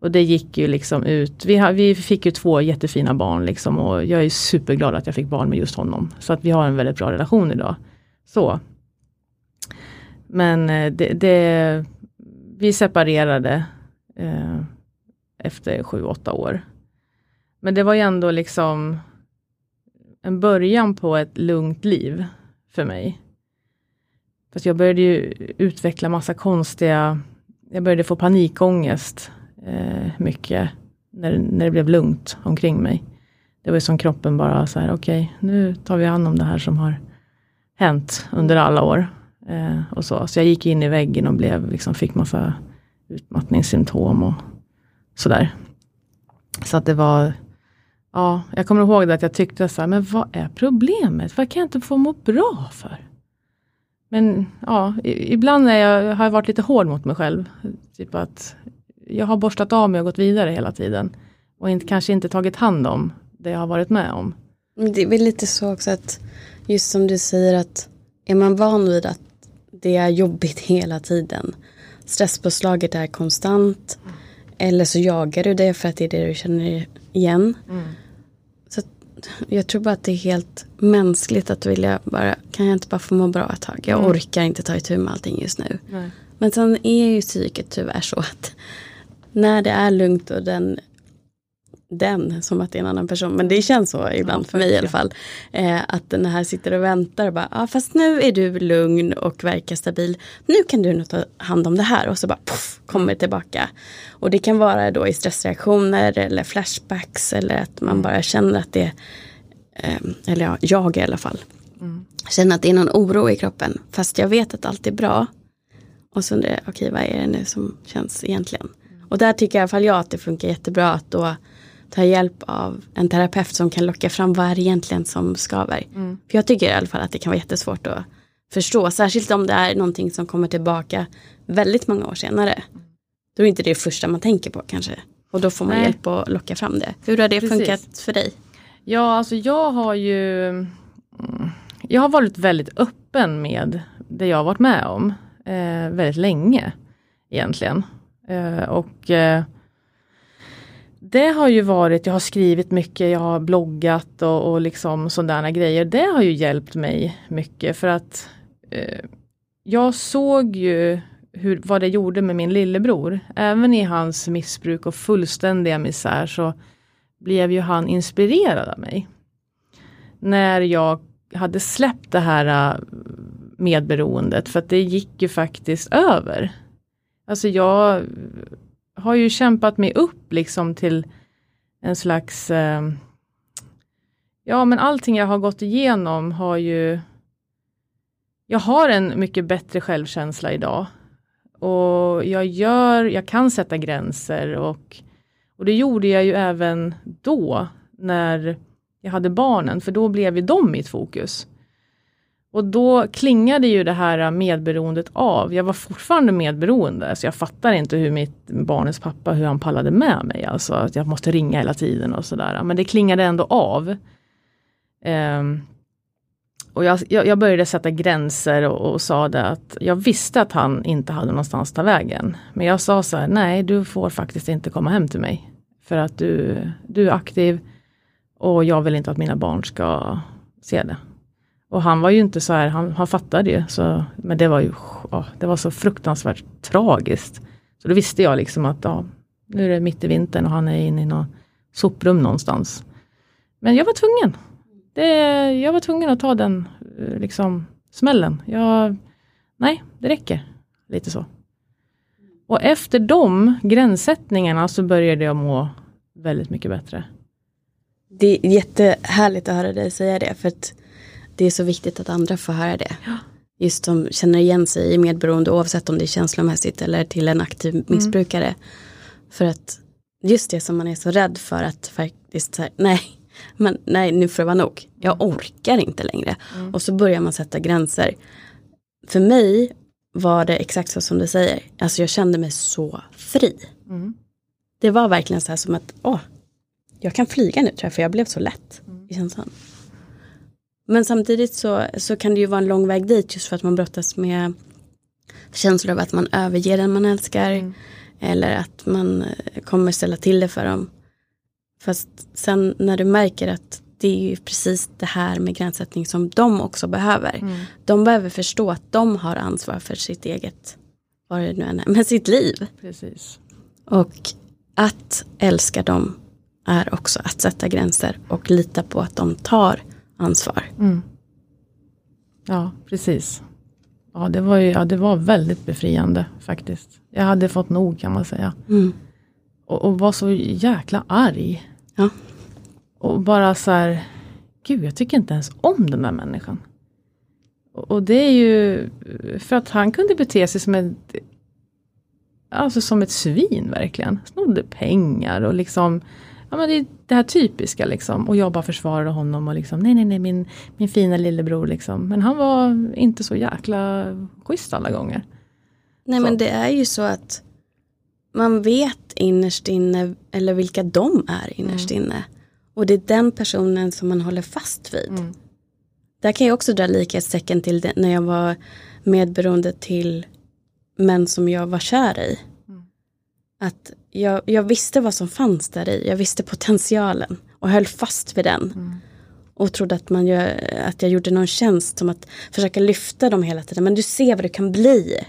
och det gick ju liksom ut. Vi, vi fick ju två jättefina barn liksom och jag är superglad att jag fick barn med just honom. Så att vi har en väldigt bra relation idag. Så. Men eh, det, det, vi separerade eh, efter sju, åtta år. Men det var ju ändå liksom en början på ett lugnt liv för mig. Fast jag började ju utveckla massa konstiga, jag började få panikångest eh, mycket när, när det blev lugnt omkring mig. Det var ju som kroppen bara så här, okej, okay, nu tar vi hand om det här som har hänt under alla år. Eh, och så. så jag gick in i väggen och blev, liksom, fick massa utmattningssymptom och sådär. Så att det var Ja, jag kommer ihåg det att jag tyckte så här, men vad är problemet? Vad kan jag inte få må bra för? Men ja, ibland är jag, har jag varit lite hård mot mig själv. Typ att jag har borstat av mig och gått vidare hela tiden. Och inte, kanske inte tagit hand om det jag har varit med om. Det är väl lite så också att just som du säger att är man van vid att det är jobbigt hela tiden. Stresspåslaget är konstant. Mm. Eller så jagar du det för att det är det du känner igen. Mm. Jag tror bara att det är helt mänskligt att vilja bara, kan jag inte bara få må bra ett tag? Jag mm. orkar inte ta itu med allting just nu. Nej. Men sen är ju psyket tyvärr så att när det är lugnt och den den som att det är en annan person. Men det känns så ibland ja, för mig i alla fall. Eh, att den här sitter och väntar och bara, ah, fast nu är du lugn och verkar stabil. Nu kan du nog ta hand om det här och så bara puff, kommer tillbaka. Och det kan vara då i stressreaktioner eller flashbacks eller att man mm. bara känner att det, eh, eller ja, jag i alla fall. Mm. Känner att det är någon oro i kroppen. Fast jag vet att allt är bra. Och så undrar jag, okej okay, vad är det nu som känns egentligen? Mm. Och där tycker i alla fall jag att det funkar jättebra att då ta hjälp av en terapeut som kan locka fram vad är det egentligen som skaver. Mm. För jag tycker i alla fall att det kan vara jättesvårt att förstå, särskilt om det är någonting som kommer tillbaka väldigt många år senare. Då är inte det första man tänker på kanske. Och då får man Nej. hjälp att locka fram det. Hur har det Precis. funkat för dig? Ja, alltså jag har ju mm, Jag har varit väldigt öppen med det jag har varit med om eh, väldigt länge egentligen. Eh, och eh, det har ju varit, jag har skrivit mycket, jag har bloggat och, och liksom sådana grejer. Det har ju hjälpt mig mycket för att eh, jag såg ju hur, vad det gjorde med min lillebror. Även i hans missbruk och fullständiga misär så blev ju han inspirerad av mig. När jag hade släppt det här eh, medberoendet för att det gick ju faktiskt över. Alltså jag har ju kämpat mig upp liksom till en slags eh, Ja men allting jag har gått igenom har ju Jag har en mycket bättre självkänsla idag. Och jag gör, jag kan sätta gränser och, och det gjorde jag ju även då när jag hade barnen, för då blev ju de mitt fokus. Och då klingade ju det här medberoendet av. Jag var fortfarande medberoende, så jag fattar inte hur mitt barnets pappa, hur han pallade med mig. Alltså att jag måste ringa hela tiden och sådär. Men det klingade ändå av. Um, och jag, jag, jag, började sätta gränser och, och, sa det att jag visste att han inte hade någonstans att ta vägen. Men jag sa så här, nej du får faktiskt inte komma hem till mig. För att du, du är aktiv och jag vill inte att mina barn ska se det. Och han var ju inte så här, han, han fattade ju. Så, men det var ju ja, det var så fruktansvärt tragiskt. Så då visste jag liksom att ja, nu är det mitt i vintern och han är inne i något soprum någonstans. Men jag var tvungen. Det, jag var tvungen att ta den eh, liksom, smällen. Jag, nej, det räcker. Lite så. Och efter de gränssättningarna så började jag må väldigt mycket bättre. Det är jättehärligt att höra dig säga det. För att det är så viktigt att andra får höra det. Ja. Just som känner igen sig i medberoende oavsett om det är känslomässigt eller till en aktiv mm. missbrukare. Mm. För att just det som man är så rädd för att faktiskt säga nej, men nej nu får det vara nog. Jag orkar inte längre. Mm. Och så börjar man sätta gränser. För mig var det exakt så som du säger. Alltså jag kände mig så fri. Mm. Det var verkligen så här som att, åh, jag kan flyga nu tror jag, för jag blev så lätt mm. i känslan. Men samtidigt så, så kan det ju vara en lång väg dit just för att man brottas med känslor av att man överger den man älskar. Mm. Eller att man eh, kommer ställa till det för dem. Fast sen när du märker att det är ju precis det här med gränssättning som de också behöver. Mm. De behöver förstå att de har ansvar för sitt eget, vad det nu än är, med sitt liv. Precis. Och att älska dem är också att sätta gränser och lita på att de tar ansvar. Mm. Ja, precis. Ja det, var ju, ja, det var väldigt befriande faktiskt. Jag hade fått nog kan man säga. Mm. Och, och var så jäkla arg. Ja. Och bara så här, gud jag tycker inte ens om den där människan. Och, och det är ju för att han kunde bete sig som ett Alltså som ett svin verkligen. Snodde pengar och liksom Ja men det det här typiska liksom. Och jag bara försvarade honom och liksom, nej nej nej min, min fina lillebror liksom. Men han var inte så jäkla schysst alla gånger. Nej Så. men det är ju så att man vet innerst inne, eller vilka de är innerst inne. Och det är den personen som man håller fast vid. Mm. Där kan jag också dra likhetstecken till det, när jag var medberoende till män som jag var kär i. Att jag, jag visste vad som fanns där i, jag visste potentialen och höll fast vid den. Och trodde att, man gör, att jag gjorde någon tjänst som att försöka lyfta dem hela tiden. Men du ser vad det kan bli.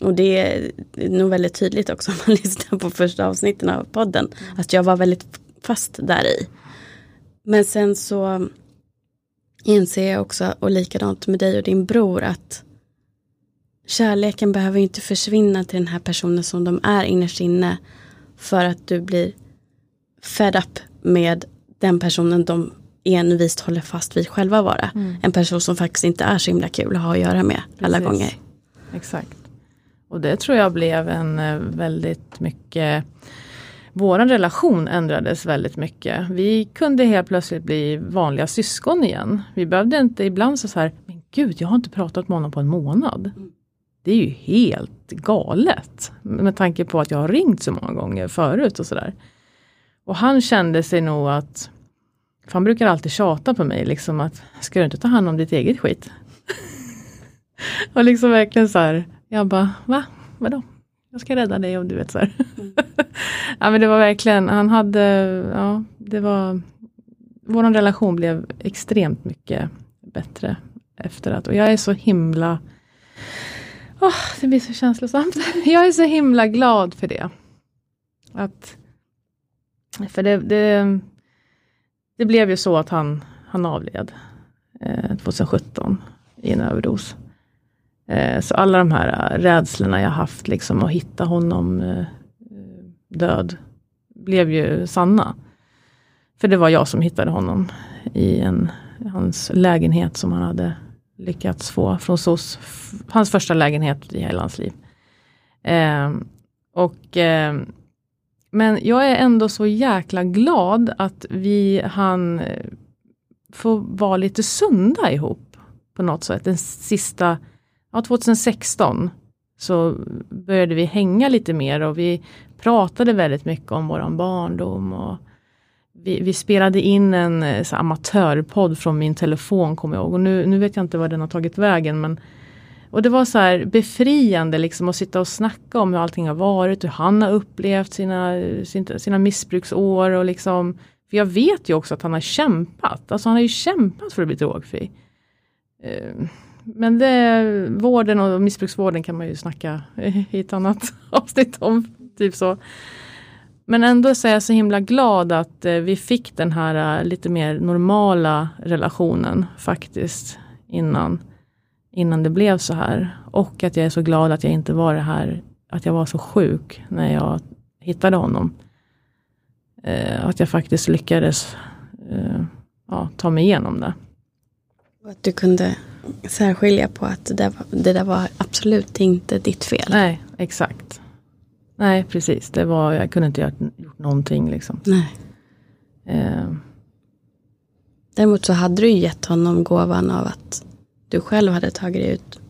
Och det är nog väldigt tydligt också om man lyssnar på första avsnitten av podden. Att jag var väldigt fast där i. Men sen så inser jag också, och likadant med dig och din bror, att kärleken behöver inte försvinna till den här personen som de är innerst inne. För att du blir fed up med den personen de envist håller fast vid själva vara. En person som faktiskt inte är så himla kul att ha att göra med alla Precis. gånger. Exakt. Och det tror jag blev en eh, väldigt mycket Våran relation ändrades väldigt mycket. Vi kunde helt plötsligt bli vanliga syskon igen. Vi behövde inte ibland så här, men gud jag har inte pratat med honom på en månad. Det är ju helt galet. Med tanke på att jag har ringt så många gånger förut och sådär. Och han kände sig nog att, för han brukar alltid tjata på mig liksom att, ska du inte ta hand om ditt eget skit? och liksom verkligen så här, jag bara, va? Vadå? Jag ska rädda dig om du vet så här. ja men det var verkligen, han hade, ja det var, vår relation blev extremt mycket bättre efter att, och jag är så himla, Oh, det blir så känslosamt. jag är så himla glad för det. Att, för det, det, det blev ju så att han, han avled eh, 2017 i en överdos. Eh, Så alla de här eh, rädslorna jag haft liksom att hitta honom eh, eh, död blev ju sanna. För det var jag som hittade honom i en, hans lägenhet som han hade lyckats få från SOS. Hans första lägenhet i hela hans liv. Eh, och, eh, men jag är ändå så jäkla glad att vi han eh, får få vara lite sunda ihop på något sätt. Den sista ja, 2016 så började vi hänga lite mer och vi pratade väldigt mycket om våran barndom. Och vi, vi spelade in en eh, så här, amatörpodd från min telefon kommer jag ihåg. Och nu, nu vet jag inte var den har tagit vägen. Men, och det var så här befriande liksom att sitta och snacka om hur allting har varit. Hur han har upplevt sina, sina, sina missbruksår. Och liksom, för jag vet ju också att han har kämpat. Alltså han har ju kämpat för att bli drogfri. Ehm, men det, vården och missbruksvården kan man ju snacka i ett annat avsnitt om. Typ så. Men ändå så är jag så himla glad att eh, vi fick den här eh, lite mer normala relationen faktiskt innan, innan det blev så här. Och att jag är så glad att jag inte var det här, att jag var så sjuk när jag hittade honom. Eh, att jag faktiskt lyckades ja, ta mig igenom det. Och att du kunde särskilja på att det där, var, det där var absolut inte ditt fel. Nej, exakt. Nej, precis. Det var, jag kunde inte gjort, gjort någonting liksom. Nej. Eh, Däremot så hade du gett honom gåvan av att du själv hade tagit dig ut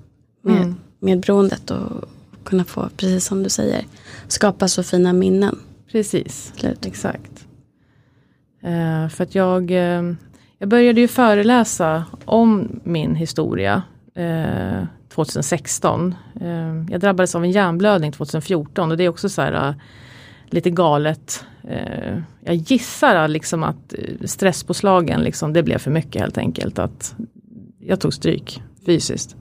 med, Mm. med beroendet och kunna få, precis som du säger, skapa så fina minnen. precis, Slut. exakt. Eh, för att jag, eh, jag började ju föreläsa om min historia eh, 2016. Eh, jag drabbades av en hjärnblödning 2014 och det är också så här eh, lite galet. Eh, jag gissar äh, liksom att äh, stresspåslagen, liksom, det blev för mycket helt enkelt. Att jag tog stryk fysiskt.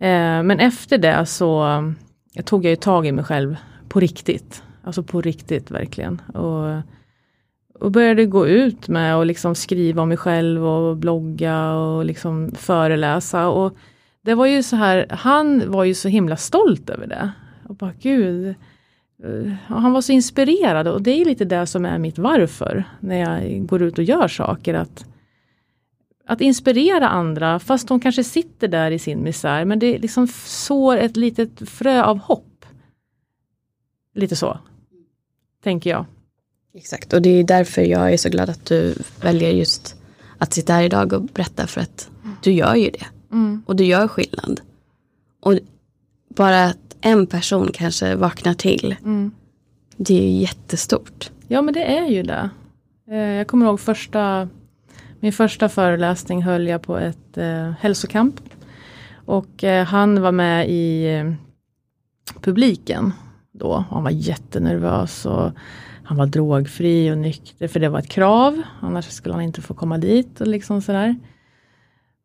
Eh, men efter det så jag tog jag ju tag i mig själv på riktigt. Alltså på riktigt verkligen. Och, och började gå ut med och liksom skriva om mig själv och blogga och liksom föreläsa. Och det var ju så här, han var ju så himla stolt över det. Och bara gud, eh, han var så inspirerad och det är lite det som är mitt varför när jag går ut och gör saker. Att, att inspirera andra fast de kanske sitter där i sin misär men det liksom sår ett litet frö av hopp. Lite så, tänker jag. Exakt, och det är därför jag är så glad att du väljer just att sitta här idag och berätta för att du gör ju det. Mm. Och du gör skillnad. Och bara att en person kanske vaknar till. Mm. Det är ju jättestort. Ja men det är ju det. Eh, Jag kommer ihåg första, min första föreläsning höll jag på ett eh, hälsokamp. Och eh, han var med i eh, publiken då. Han var jättenervös och han var drogfri och nykter för det var ett krav. Annars skulle han inte få komma dit och liksom sådär.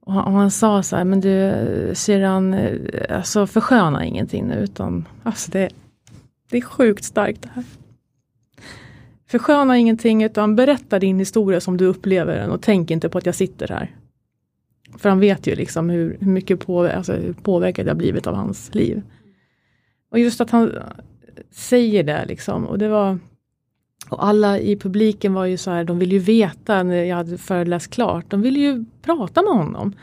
Och han, och han sa så här, men du syrran, eh, alltså försköna ingenting nu utan alltså det, det är sjukt starkt det här. Försköna ingenting utan berätta din historia som du upplever den och tänk inte på att jag sitter här. För han vet ju liksom hur, hur mycket på, alltså, hur påverkad jag blivit av hans liv. Och just att han säger det liksom och det var och alla i publiken var ju så här, de ville ju veta när jag hade föreläst klart, de ville ju prata med honom.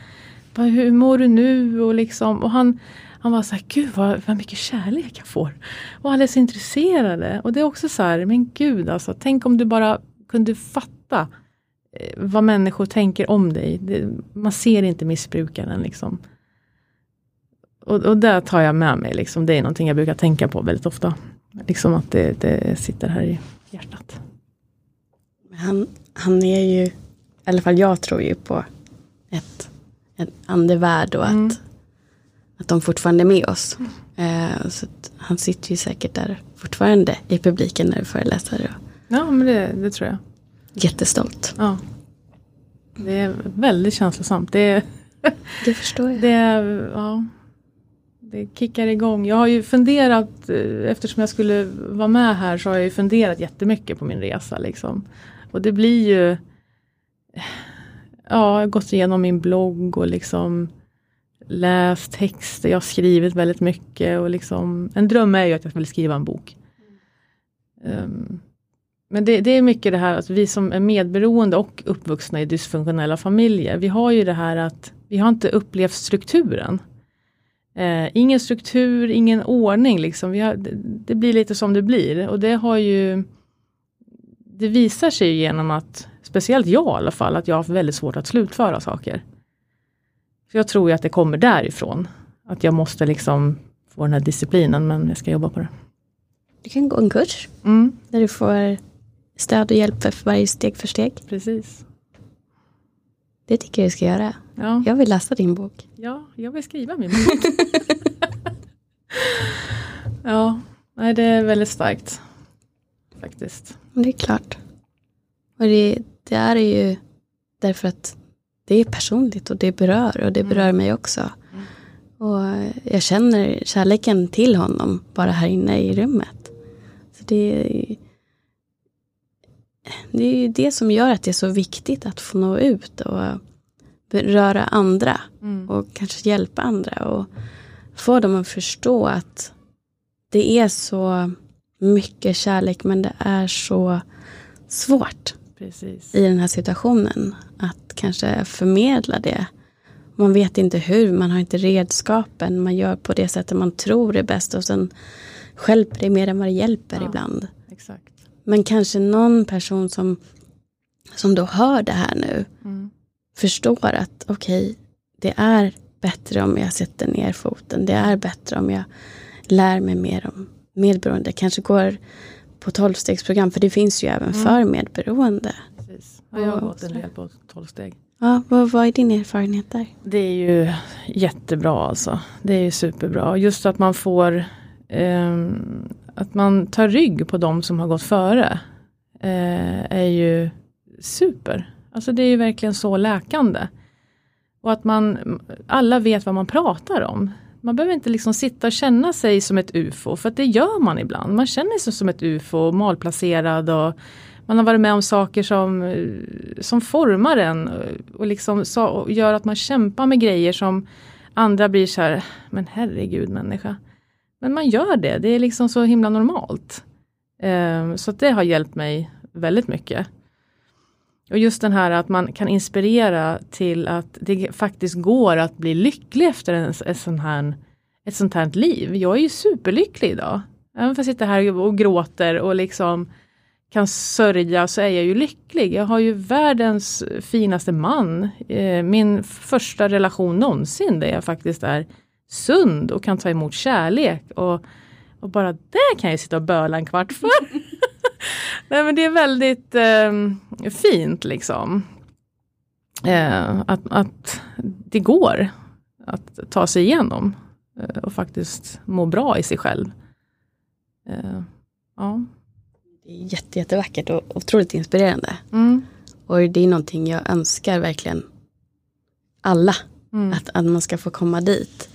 Bara, hur mår du nu? Och, liksom, och han, han var så här, gud vad, vad mycket kärlek jag får. Och alla är så intresserade. Och det är också så här, men gud alltså, tänk om du bara kunde fatta eh, vad människor tänker om dig. Det, man ser inte missbrukaren liksom. Och, och det tar jag med mig, liksom. det är någonting jag brukar tänka på väldigt ofta. Liksom att det, det sitter här i hjärtat. Han, han är ju, i alla fall jag tror ju på ett, en andevärld och att, Mm. att de fortfarande är med oss. Eh, så han sitter ju säkert där fortfarande i publiken när du föreläser. Och Ja, men det, det tror jag. jättestolt. Ja. Det är väldigt känslosamt. Det, är- Det förstår jag. det, är- ja, det kickar igång. Jag har ju funderat, eh, eftersom jag skulle vara med här, så har jag ju funderat jättemycket på min resa. Liksom. Och det blir ju, ja, jag har gått igenom min blogg och liksom läst texter, jag har skrivit väldigt mycket och liksom, en dröm är ju att jag vill skriva en bok. Um, men det, det är mycket det här att vi som är medberoende och uppvuxna i dysfunktionella familjer, vi har ju det här att vi har inte upplevt strukturen. Eh, ingen struktur, ingen ordning liksom. Har, det, det blir lite som det blir och det har ju Det visar sig genom att, speciellt jag i alla fall, att jag har haft väldigt svårt att slutföra saker. Så jag tror ju att det kommer därifrån. Att jag måste liksom få den här disciplinen men jag ska jobba på det. Du kan gå en kurs Mm, där du får stöd och hjälp för varje steg för steg. precis. Det tycker jag du ska göra. Ja. Jag vill läsa din bok. Ja, jag vill skriva min bok. ja, nej det är väldigt starkt. Faktiskt. Det är klart. Och det, det är ju därför att det är personligt och det berör och det berör mig också. Och jag känner kärleken till honom bara här inne i rummet. Så det, är- det är ju det som gör att det är så viktigt att få nå ut och beröra andra Mm. och kanske hjälpa andra och få dem att förstå att det är så mycket kärlek men det är så svårt Precis. i den här situationen att kanske förmedla det. Man vet inte hur, man har inte redskapen, man gör på det sättet man tror är bäst och sen hjälper det mer än vad det hjälper Ja. ibland. Exakt. Men kanske någon person som, som då hör det här nu Mm. Förstår att okej, det är bättre om jag sätter ner foten. Det är bättre om jag lär mig mer om medberoende. Kanske går på tolvstegsprogram, för det finns ju även Mm. för medberoende. Precis. Ja, jag har gått en del på 12 steg. Ja, vad, vad är din erfarenhet där? Det är ju jättebra alltså. Det är ju superbra. Just att man får ehm, att man tar rygg på de som har gått före. eh, är ju super. Alltså det är ju verkligen så läkande. Och att man, alla vet vad man pratar om. Man behöver inte liksom sitta och känna sig som ett ufo, för att det gör man ibland. Man känner sig som ett ufo, malplacerad och man har varit med om saker som, som formar en och liksom så, och gör att man kämpar med grejer som andra blir så här, men herregud människa. Men man gör det, det är liksom så himla normalt. Ehm, så att det har hjälpt mig väldigt mycket. Och just den här att man kan inspirera till att det faktiskt går att bli lycklig efter en, en sån här, ett sånt här liv. Jag är ju superlycklig idag. Även fast jag sitter här och gråter och liksom kan sörja så är jag ju lycklig. Jag har ju världens finaste man. Eh, min första relation någonsin där jag faktiskt är sund och kan ta emot kärlek. Och, och bara det kan jag sitta och böla en kvart för. Nej men det är väldigt eh, fint liksom. Eh, att, att det går att ta sig igenom eh, och faktiskt må bra i sig själv. Eh, ja. Det är jätte, jättevackert och otroligt inspirerande. Mm. Och det är någonting jag önskar verkligen alla. Mm. Att, att man ska få komma dit.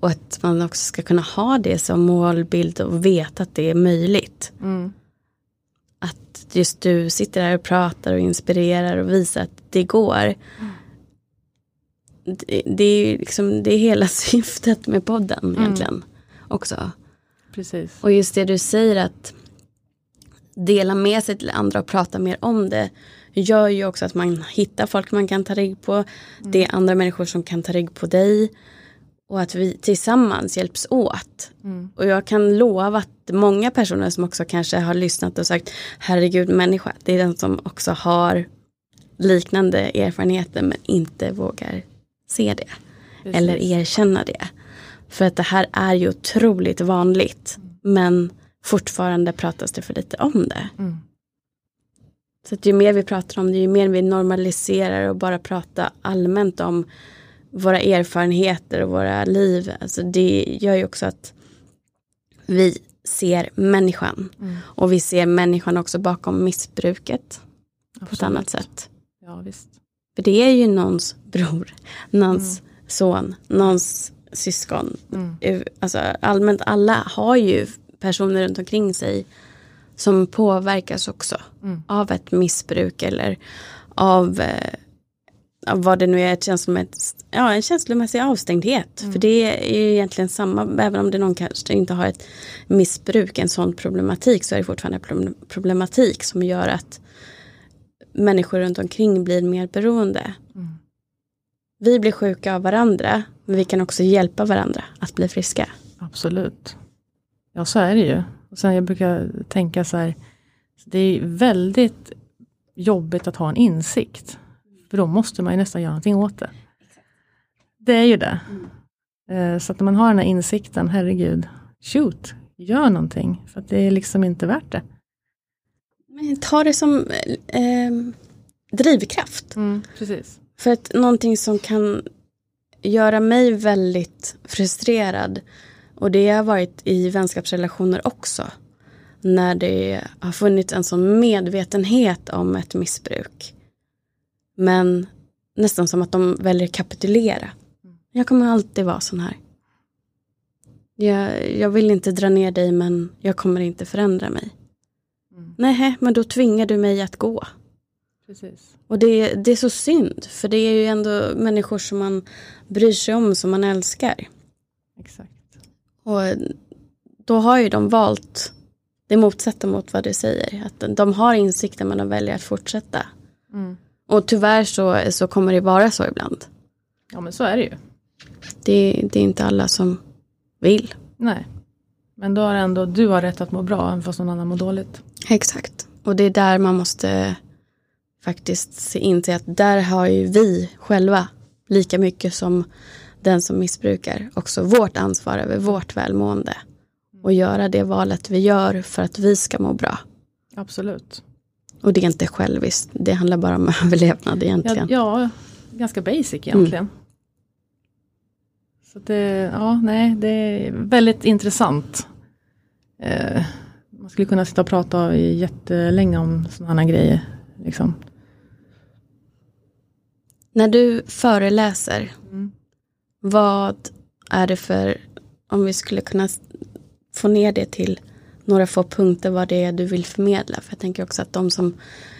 Och att man också ska kunna ha det som målbild och veta att det är möjligt. Mm. Att just du sitter här och pratar och inspirerar och visar att det går. Det, det är liksom det är hela syftet med podden egentligen. Också. Precis. Och just det du säger att dela med sig till andra och prata mer om det gör ju också att man hittar folk man kan ta rygg på. Det är andra människor som kan ta rygg på dig. Och att vi tillsammans hjälps åt. Mm. Och jag kan lova att många personer som också kanske har lyssnat och sagt herregud människa, det är den som också har liknande erfarenheter men inte vågar se det. Precis. Eller erkänna det. För att det här är ju otroligt vanligt. Men fortfarande pratas det för lite om det. Mm. Så att ju mer vi pratar om det, ju mer vi normaliserar och bara pratar allmänt om våra erfarenheter och våra liv. Alltså det gör ju också att vi ser människan. Mm. Och vi ser människan också bakom missbruket på ett Absolut. annat sätt. Ja, visst. För det är ju någons bror, någons son, någons syskon. Mm. Alltså allmänt alla har ju personer runt omkring sig som påverkas också Mm. av ett missbruk eller av, eh, av vad det nu är, ett känslomässigt, ja, en känslomässig avstängdhet. För det är ju egentligen samma, även om det någon kanske inte har ett missbruk, en sån problematik, så är det fortfarande problem- problematik som gör att människor runt omkring blir mer beroende. Mm. Vi blir sjuka av varandra, men vi kan också hjälpa varandra att bli friska. Absolut. Ja, så är det ju. Och sen jag brukar tänka så här, det är väldigt jobbigt att ha en insikt. För då måste man ju nästan göra någonting åt det. Det är ju det. Eh, Så att när man har den här insikten, herregud, shoot, gör någonting. För att det är liksom inte värt det. Men ta det som eh, drivkraft. precis. För att någonting som kan göra mig väldigt frustrerad och det har varit i vänskapsrelationer också. När det har funnits en sån medvetenhet om ett missbruk. Men nästan som att de väljer kapitulera. Jag kommer alltid vara sån här. Jag, jag vill inte dra ner dig men jag kommer inte förändra mig. Mm. Nej, men då tvingar du mig att gå. precis. Och det, det är så synd, för det är ju ändå människor som man bryr sig om, som man älskar. Exakt. Och då har ju de valt det motsatta mot vad du säger. Att de har insikten men de väljer att fortsätta. Mm. Och tyvärr så, så kommer det vara så ibland. Ja men så är det ju. Det, det är inte alla som vill. Nej. Men då har ändå du har rätt att må bra, även fast någon annan mår dåligt. Exakt. Och det är där man måste faktiskt se in till att där har ju vi själva lika mycket som den som missbrukar också vårt ansvar över vårt välmående. Och göra det valet vi gör för att vi ska må bra. Absolut. Och det är inte själviskt, det handlar bara om överlevnad Ja, egentligen. ja ganska basic egentligen. Så det, ja, nej, det är väldigt intressant. Eh, man skulle kunna sitta och prata jättelänge om sådana grejer. Liksom. När du föreläser, Mm. vad är det för, om vi skulle kunna få ner det till några få punkter vad det är du vill förmedla. För jag tänker också att de som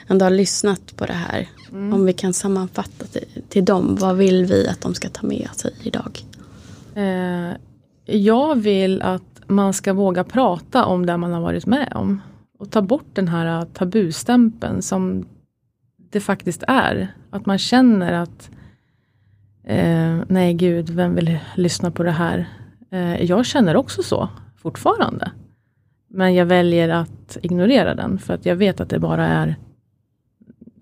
ändå har lyssnat på det här, om vi kan sammanfatta till, till dem, vad vill vi att de ska ta med sig idag? Eh, jag vill att man ska våga prata om det man har varit med om. Och ta bort den här tabustämpeln som det faktiskt är. Att man känner att eh, nej gud, vem vill lyssna på det här? Eh, jag känner också så fortfarande. Men jag väljer att ignorera den för att jag vet att det bara är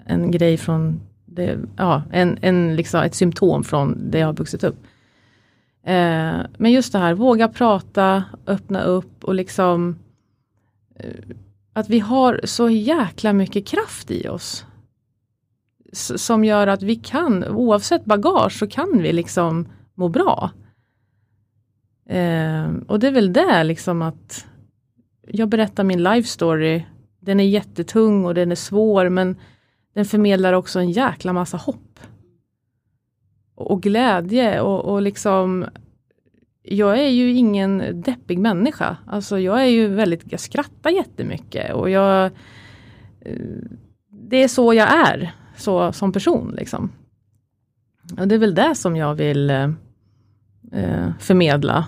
en grej från det, ja, en, en, liksom ett symptom från det jag har vuxit upp. Eh, men just det här, våga prata, öppna upp och liksom eh, att vi har så jäkla mycket kraft i oss. S som gör att vi kan, oavsett bagage, så kan vi liksom må bra. Eh, och det är väl det liksom att jag berättar min life story. Den är jättetung och den är svår men den förmedlar också en jäkla massa hopp. Och glädje och, och liksom jag är ju ingen deppig människa. Alltså jag är ju väldigt, jag skrattar jättemycket och jag eh, Det är så jag är så, som person liksom. Och det är väl det som jag vill eh, eh förmedla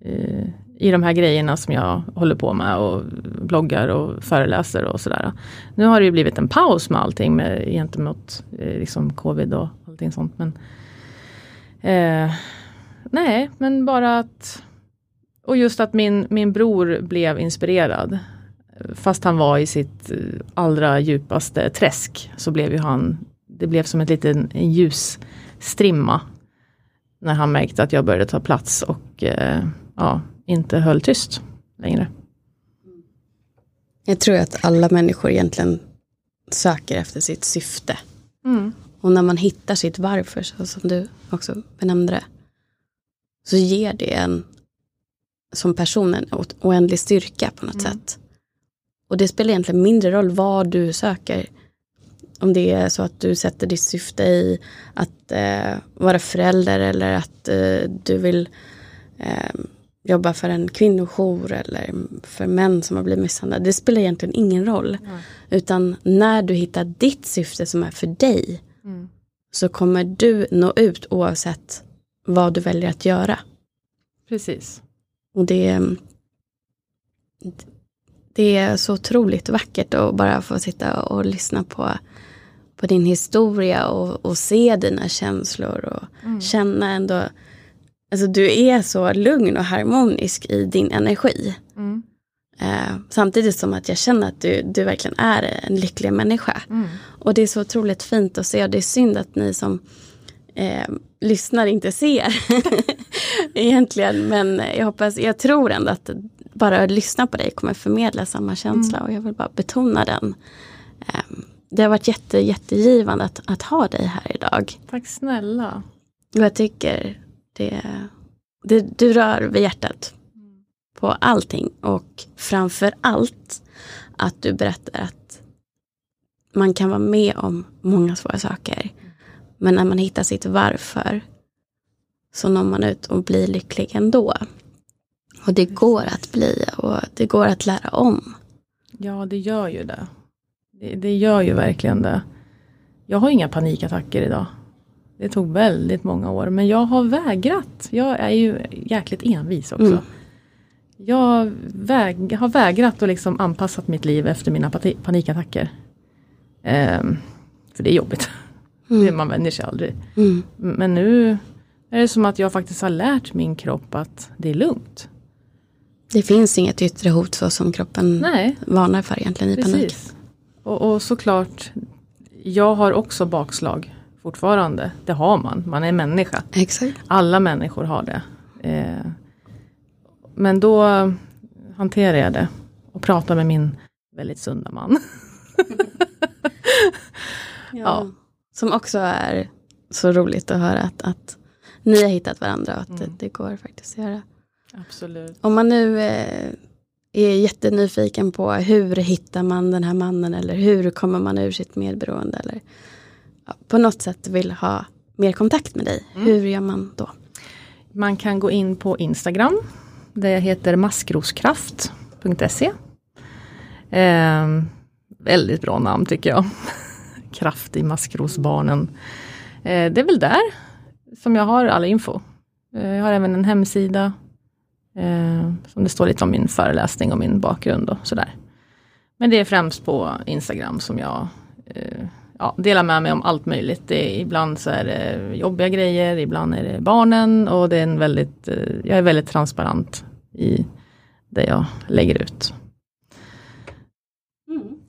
eh, i de här grejerna som jag håller på med och bloggar och föreläser och sådär. Nu har det ju blivit en paus med allting med, gentemot eh, liksom covid och allting sånt. Men, eh, nej, men bara att och just att min, min bror blev inspirerad. Fast han var i sitt eh, allra djupaste träsk så blev ju han, det blev som ett liten ljusstrimma. När han märkte att jag började ta plats och eh, ja, inte höll tyst längre. Jag tror att alla människor egentligen söker efter sitt syfte. Mm. Och när man hittar sitt varför, så som du också benämnde det, så ger det en som person en oändlig styrka på något mm. sätt. Och det spelar egentligen mindre roll vad du söker. Om det är så att du sätter ditt syfte i att eh, vara förälder eller att eh, du vill eh, jobba för en kvinnojour eller för män som har blivit misshandlade. Det spelar egentligen ingen roll. Mm. Utan när du hittar ditt syfte som är för dig mm. så kommer du nå ut oavsett vad du väljer att göra. Precis. Och det, det är så otroligt vackert att bara få sitta och lyssna på, på din historia och, och se dina känslor och mm. känna ändå Alltså du är så lugn och harmonisk i din energi. Mm. Eh, samtidigt som att jag känner att du, du verkligen är en lycklig människa. Mm. Och det är så otroligt fint att se och det är synd att ni som eh, lyssnar inte ser. Egentligen men jag hoppas, jag tror ändå att bara att lyssna på dig kommer förmedla samma känsla mm. och jag vill bara betona den. Eh, det har varit jätte, jättegivande att, att ha dig här idag. Tack snälla. Och jag tycker det, det, du rör vid hjärtat på allting och framför allt att du berättar att man kan vara med om många svåra saker. Men när man hittar sitt varför så når man ut och blir lycklig ändå. Och det går att bli och det går att lära om. Ja, det gör ju det. Det, det gör ju verkligen det. Jag har inga panikattacker idag. Det tog väldigt många år men jag har vägrat. Jag är ju jäkligt envis också. Mm. Jag väg, har vägrat och liksom anpassat mitt liv efter mina panikattacker. Um, för det är jobbigt. Mm. Man vänjer sig aldrig. Mm. Men nu är det som att jag faktiskt har lärt min kropp att det är lugnt. Det finns inget yttre hot så som kroppen Nej. varnar för egentligen i Precis. panik. Och, och såklart, jag har också bakslag fortfarande. Det har man, man är människa. Exakt. Alla människor har det. Eh, men då hanterar jag det och pratar med min väldigt sunda man. ja. ja. Som också är så roligt att höra att, att ni har hittat varandra och att mm. det, det, går faktiskt att göra. Absolut. Om man nu eh, är jättenyfiken på hur hittar man den här mannen eller hur kommer man ur sitt medberoende eller på något sätt vill ha mer kontakt med dig, mm. hur gör man då? Man kan gå in på Instagram. Det heter maskroskraft.se. Eh, väldigt bra namn tycker jag. Kraft i maskrosbarnen. Eh, det är väl där som jag har all info. Eh, jag har även en hemsida eh, som det står lite om min föreläsning och min bakgrund och sådär. Men det är främst på Instagram som jag eh, ja, delar med mig om allt möjligt. Det, ibland så är det jobbiga grejer, ibland är det barnen och det är en väldigt, eh, jag är väldigt transparent i det jag lägger ut.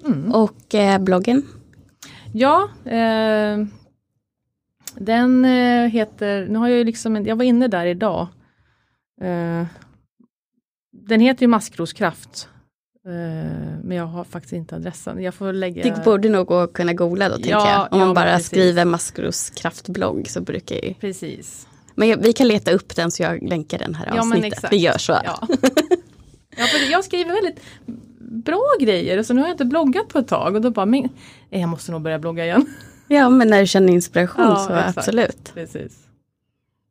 Mm. Och eh, bloggen? Ja, eh, den eh, heter, nu har jag ju liksom, jag var inne där idag. Eh, den heter ju Maskroskraft. Eh, men jag har faktiskt inte adressen. Jag får lägga... Det borde nog gå att kunna googla då, tänker ja, jag. Om ja, man bara precis. skriver Maskroskraftblogg så brukar ju... Precis. Men vi kan leta upp den så jag länkar den här avsnittet. Vi gör så. Ja. ja, för jag skriver väldigt bra grejer och så nu har jag inte bloggat på ett tag och då bara, men, jag måste nog börja blogga igen. Ja, men när du känner inspiration ja, så exakt. absolut. Precis.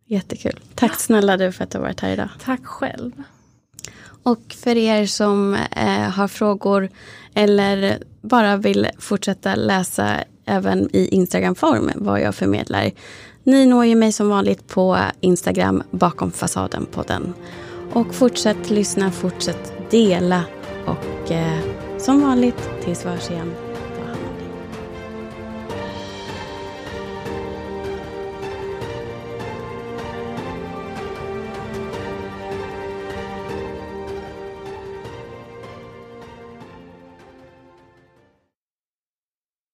Jättekul. Tack ja. snälla du för att du har varit här idag. Tack själv. Och för er som eh, har frågor eller bara vill fortsätta läsa även i Instagram-form vad jag förmedlar. Ni når ju mig som vanligt på Instagram bakom fasaden på den. Och fortsätt lyssna, fortsätt dela och eh, som vanligt tills vi hörs igen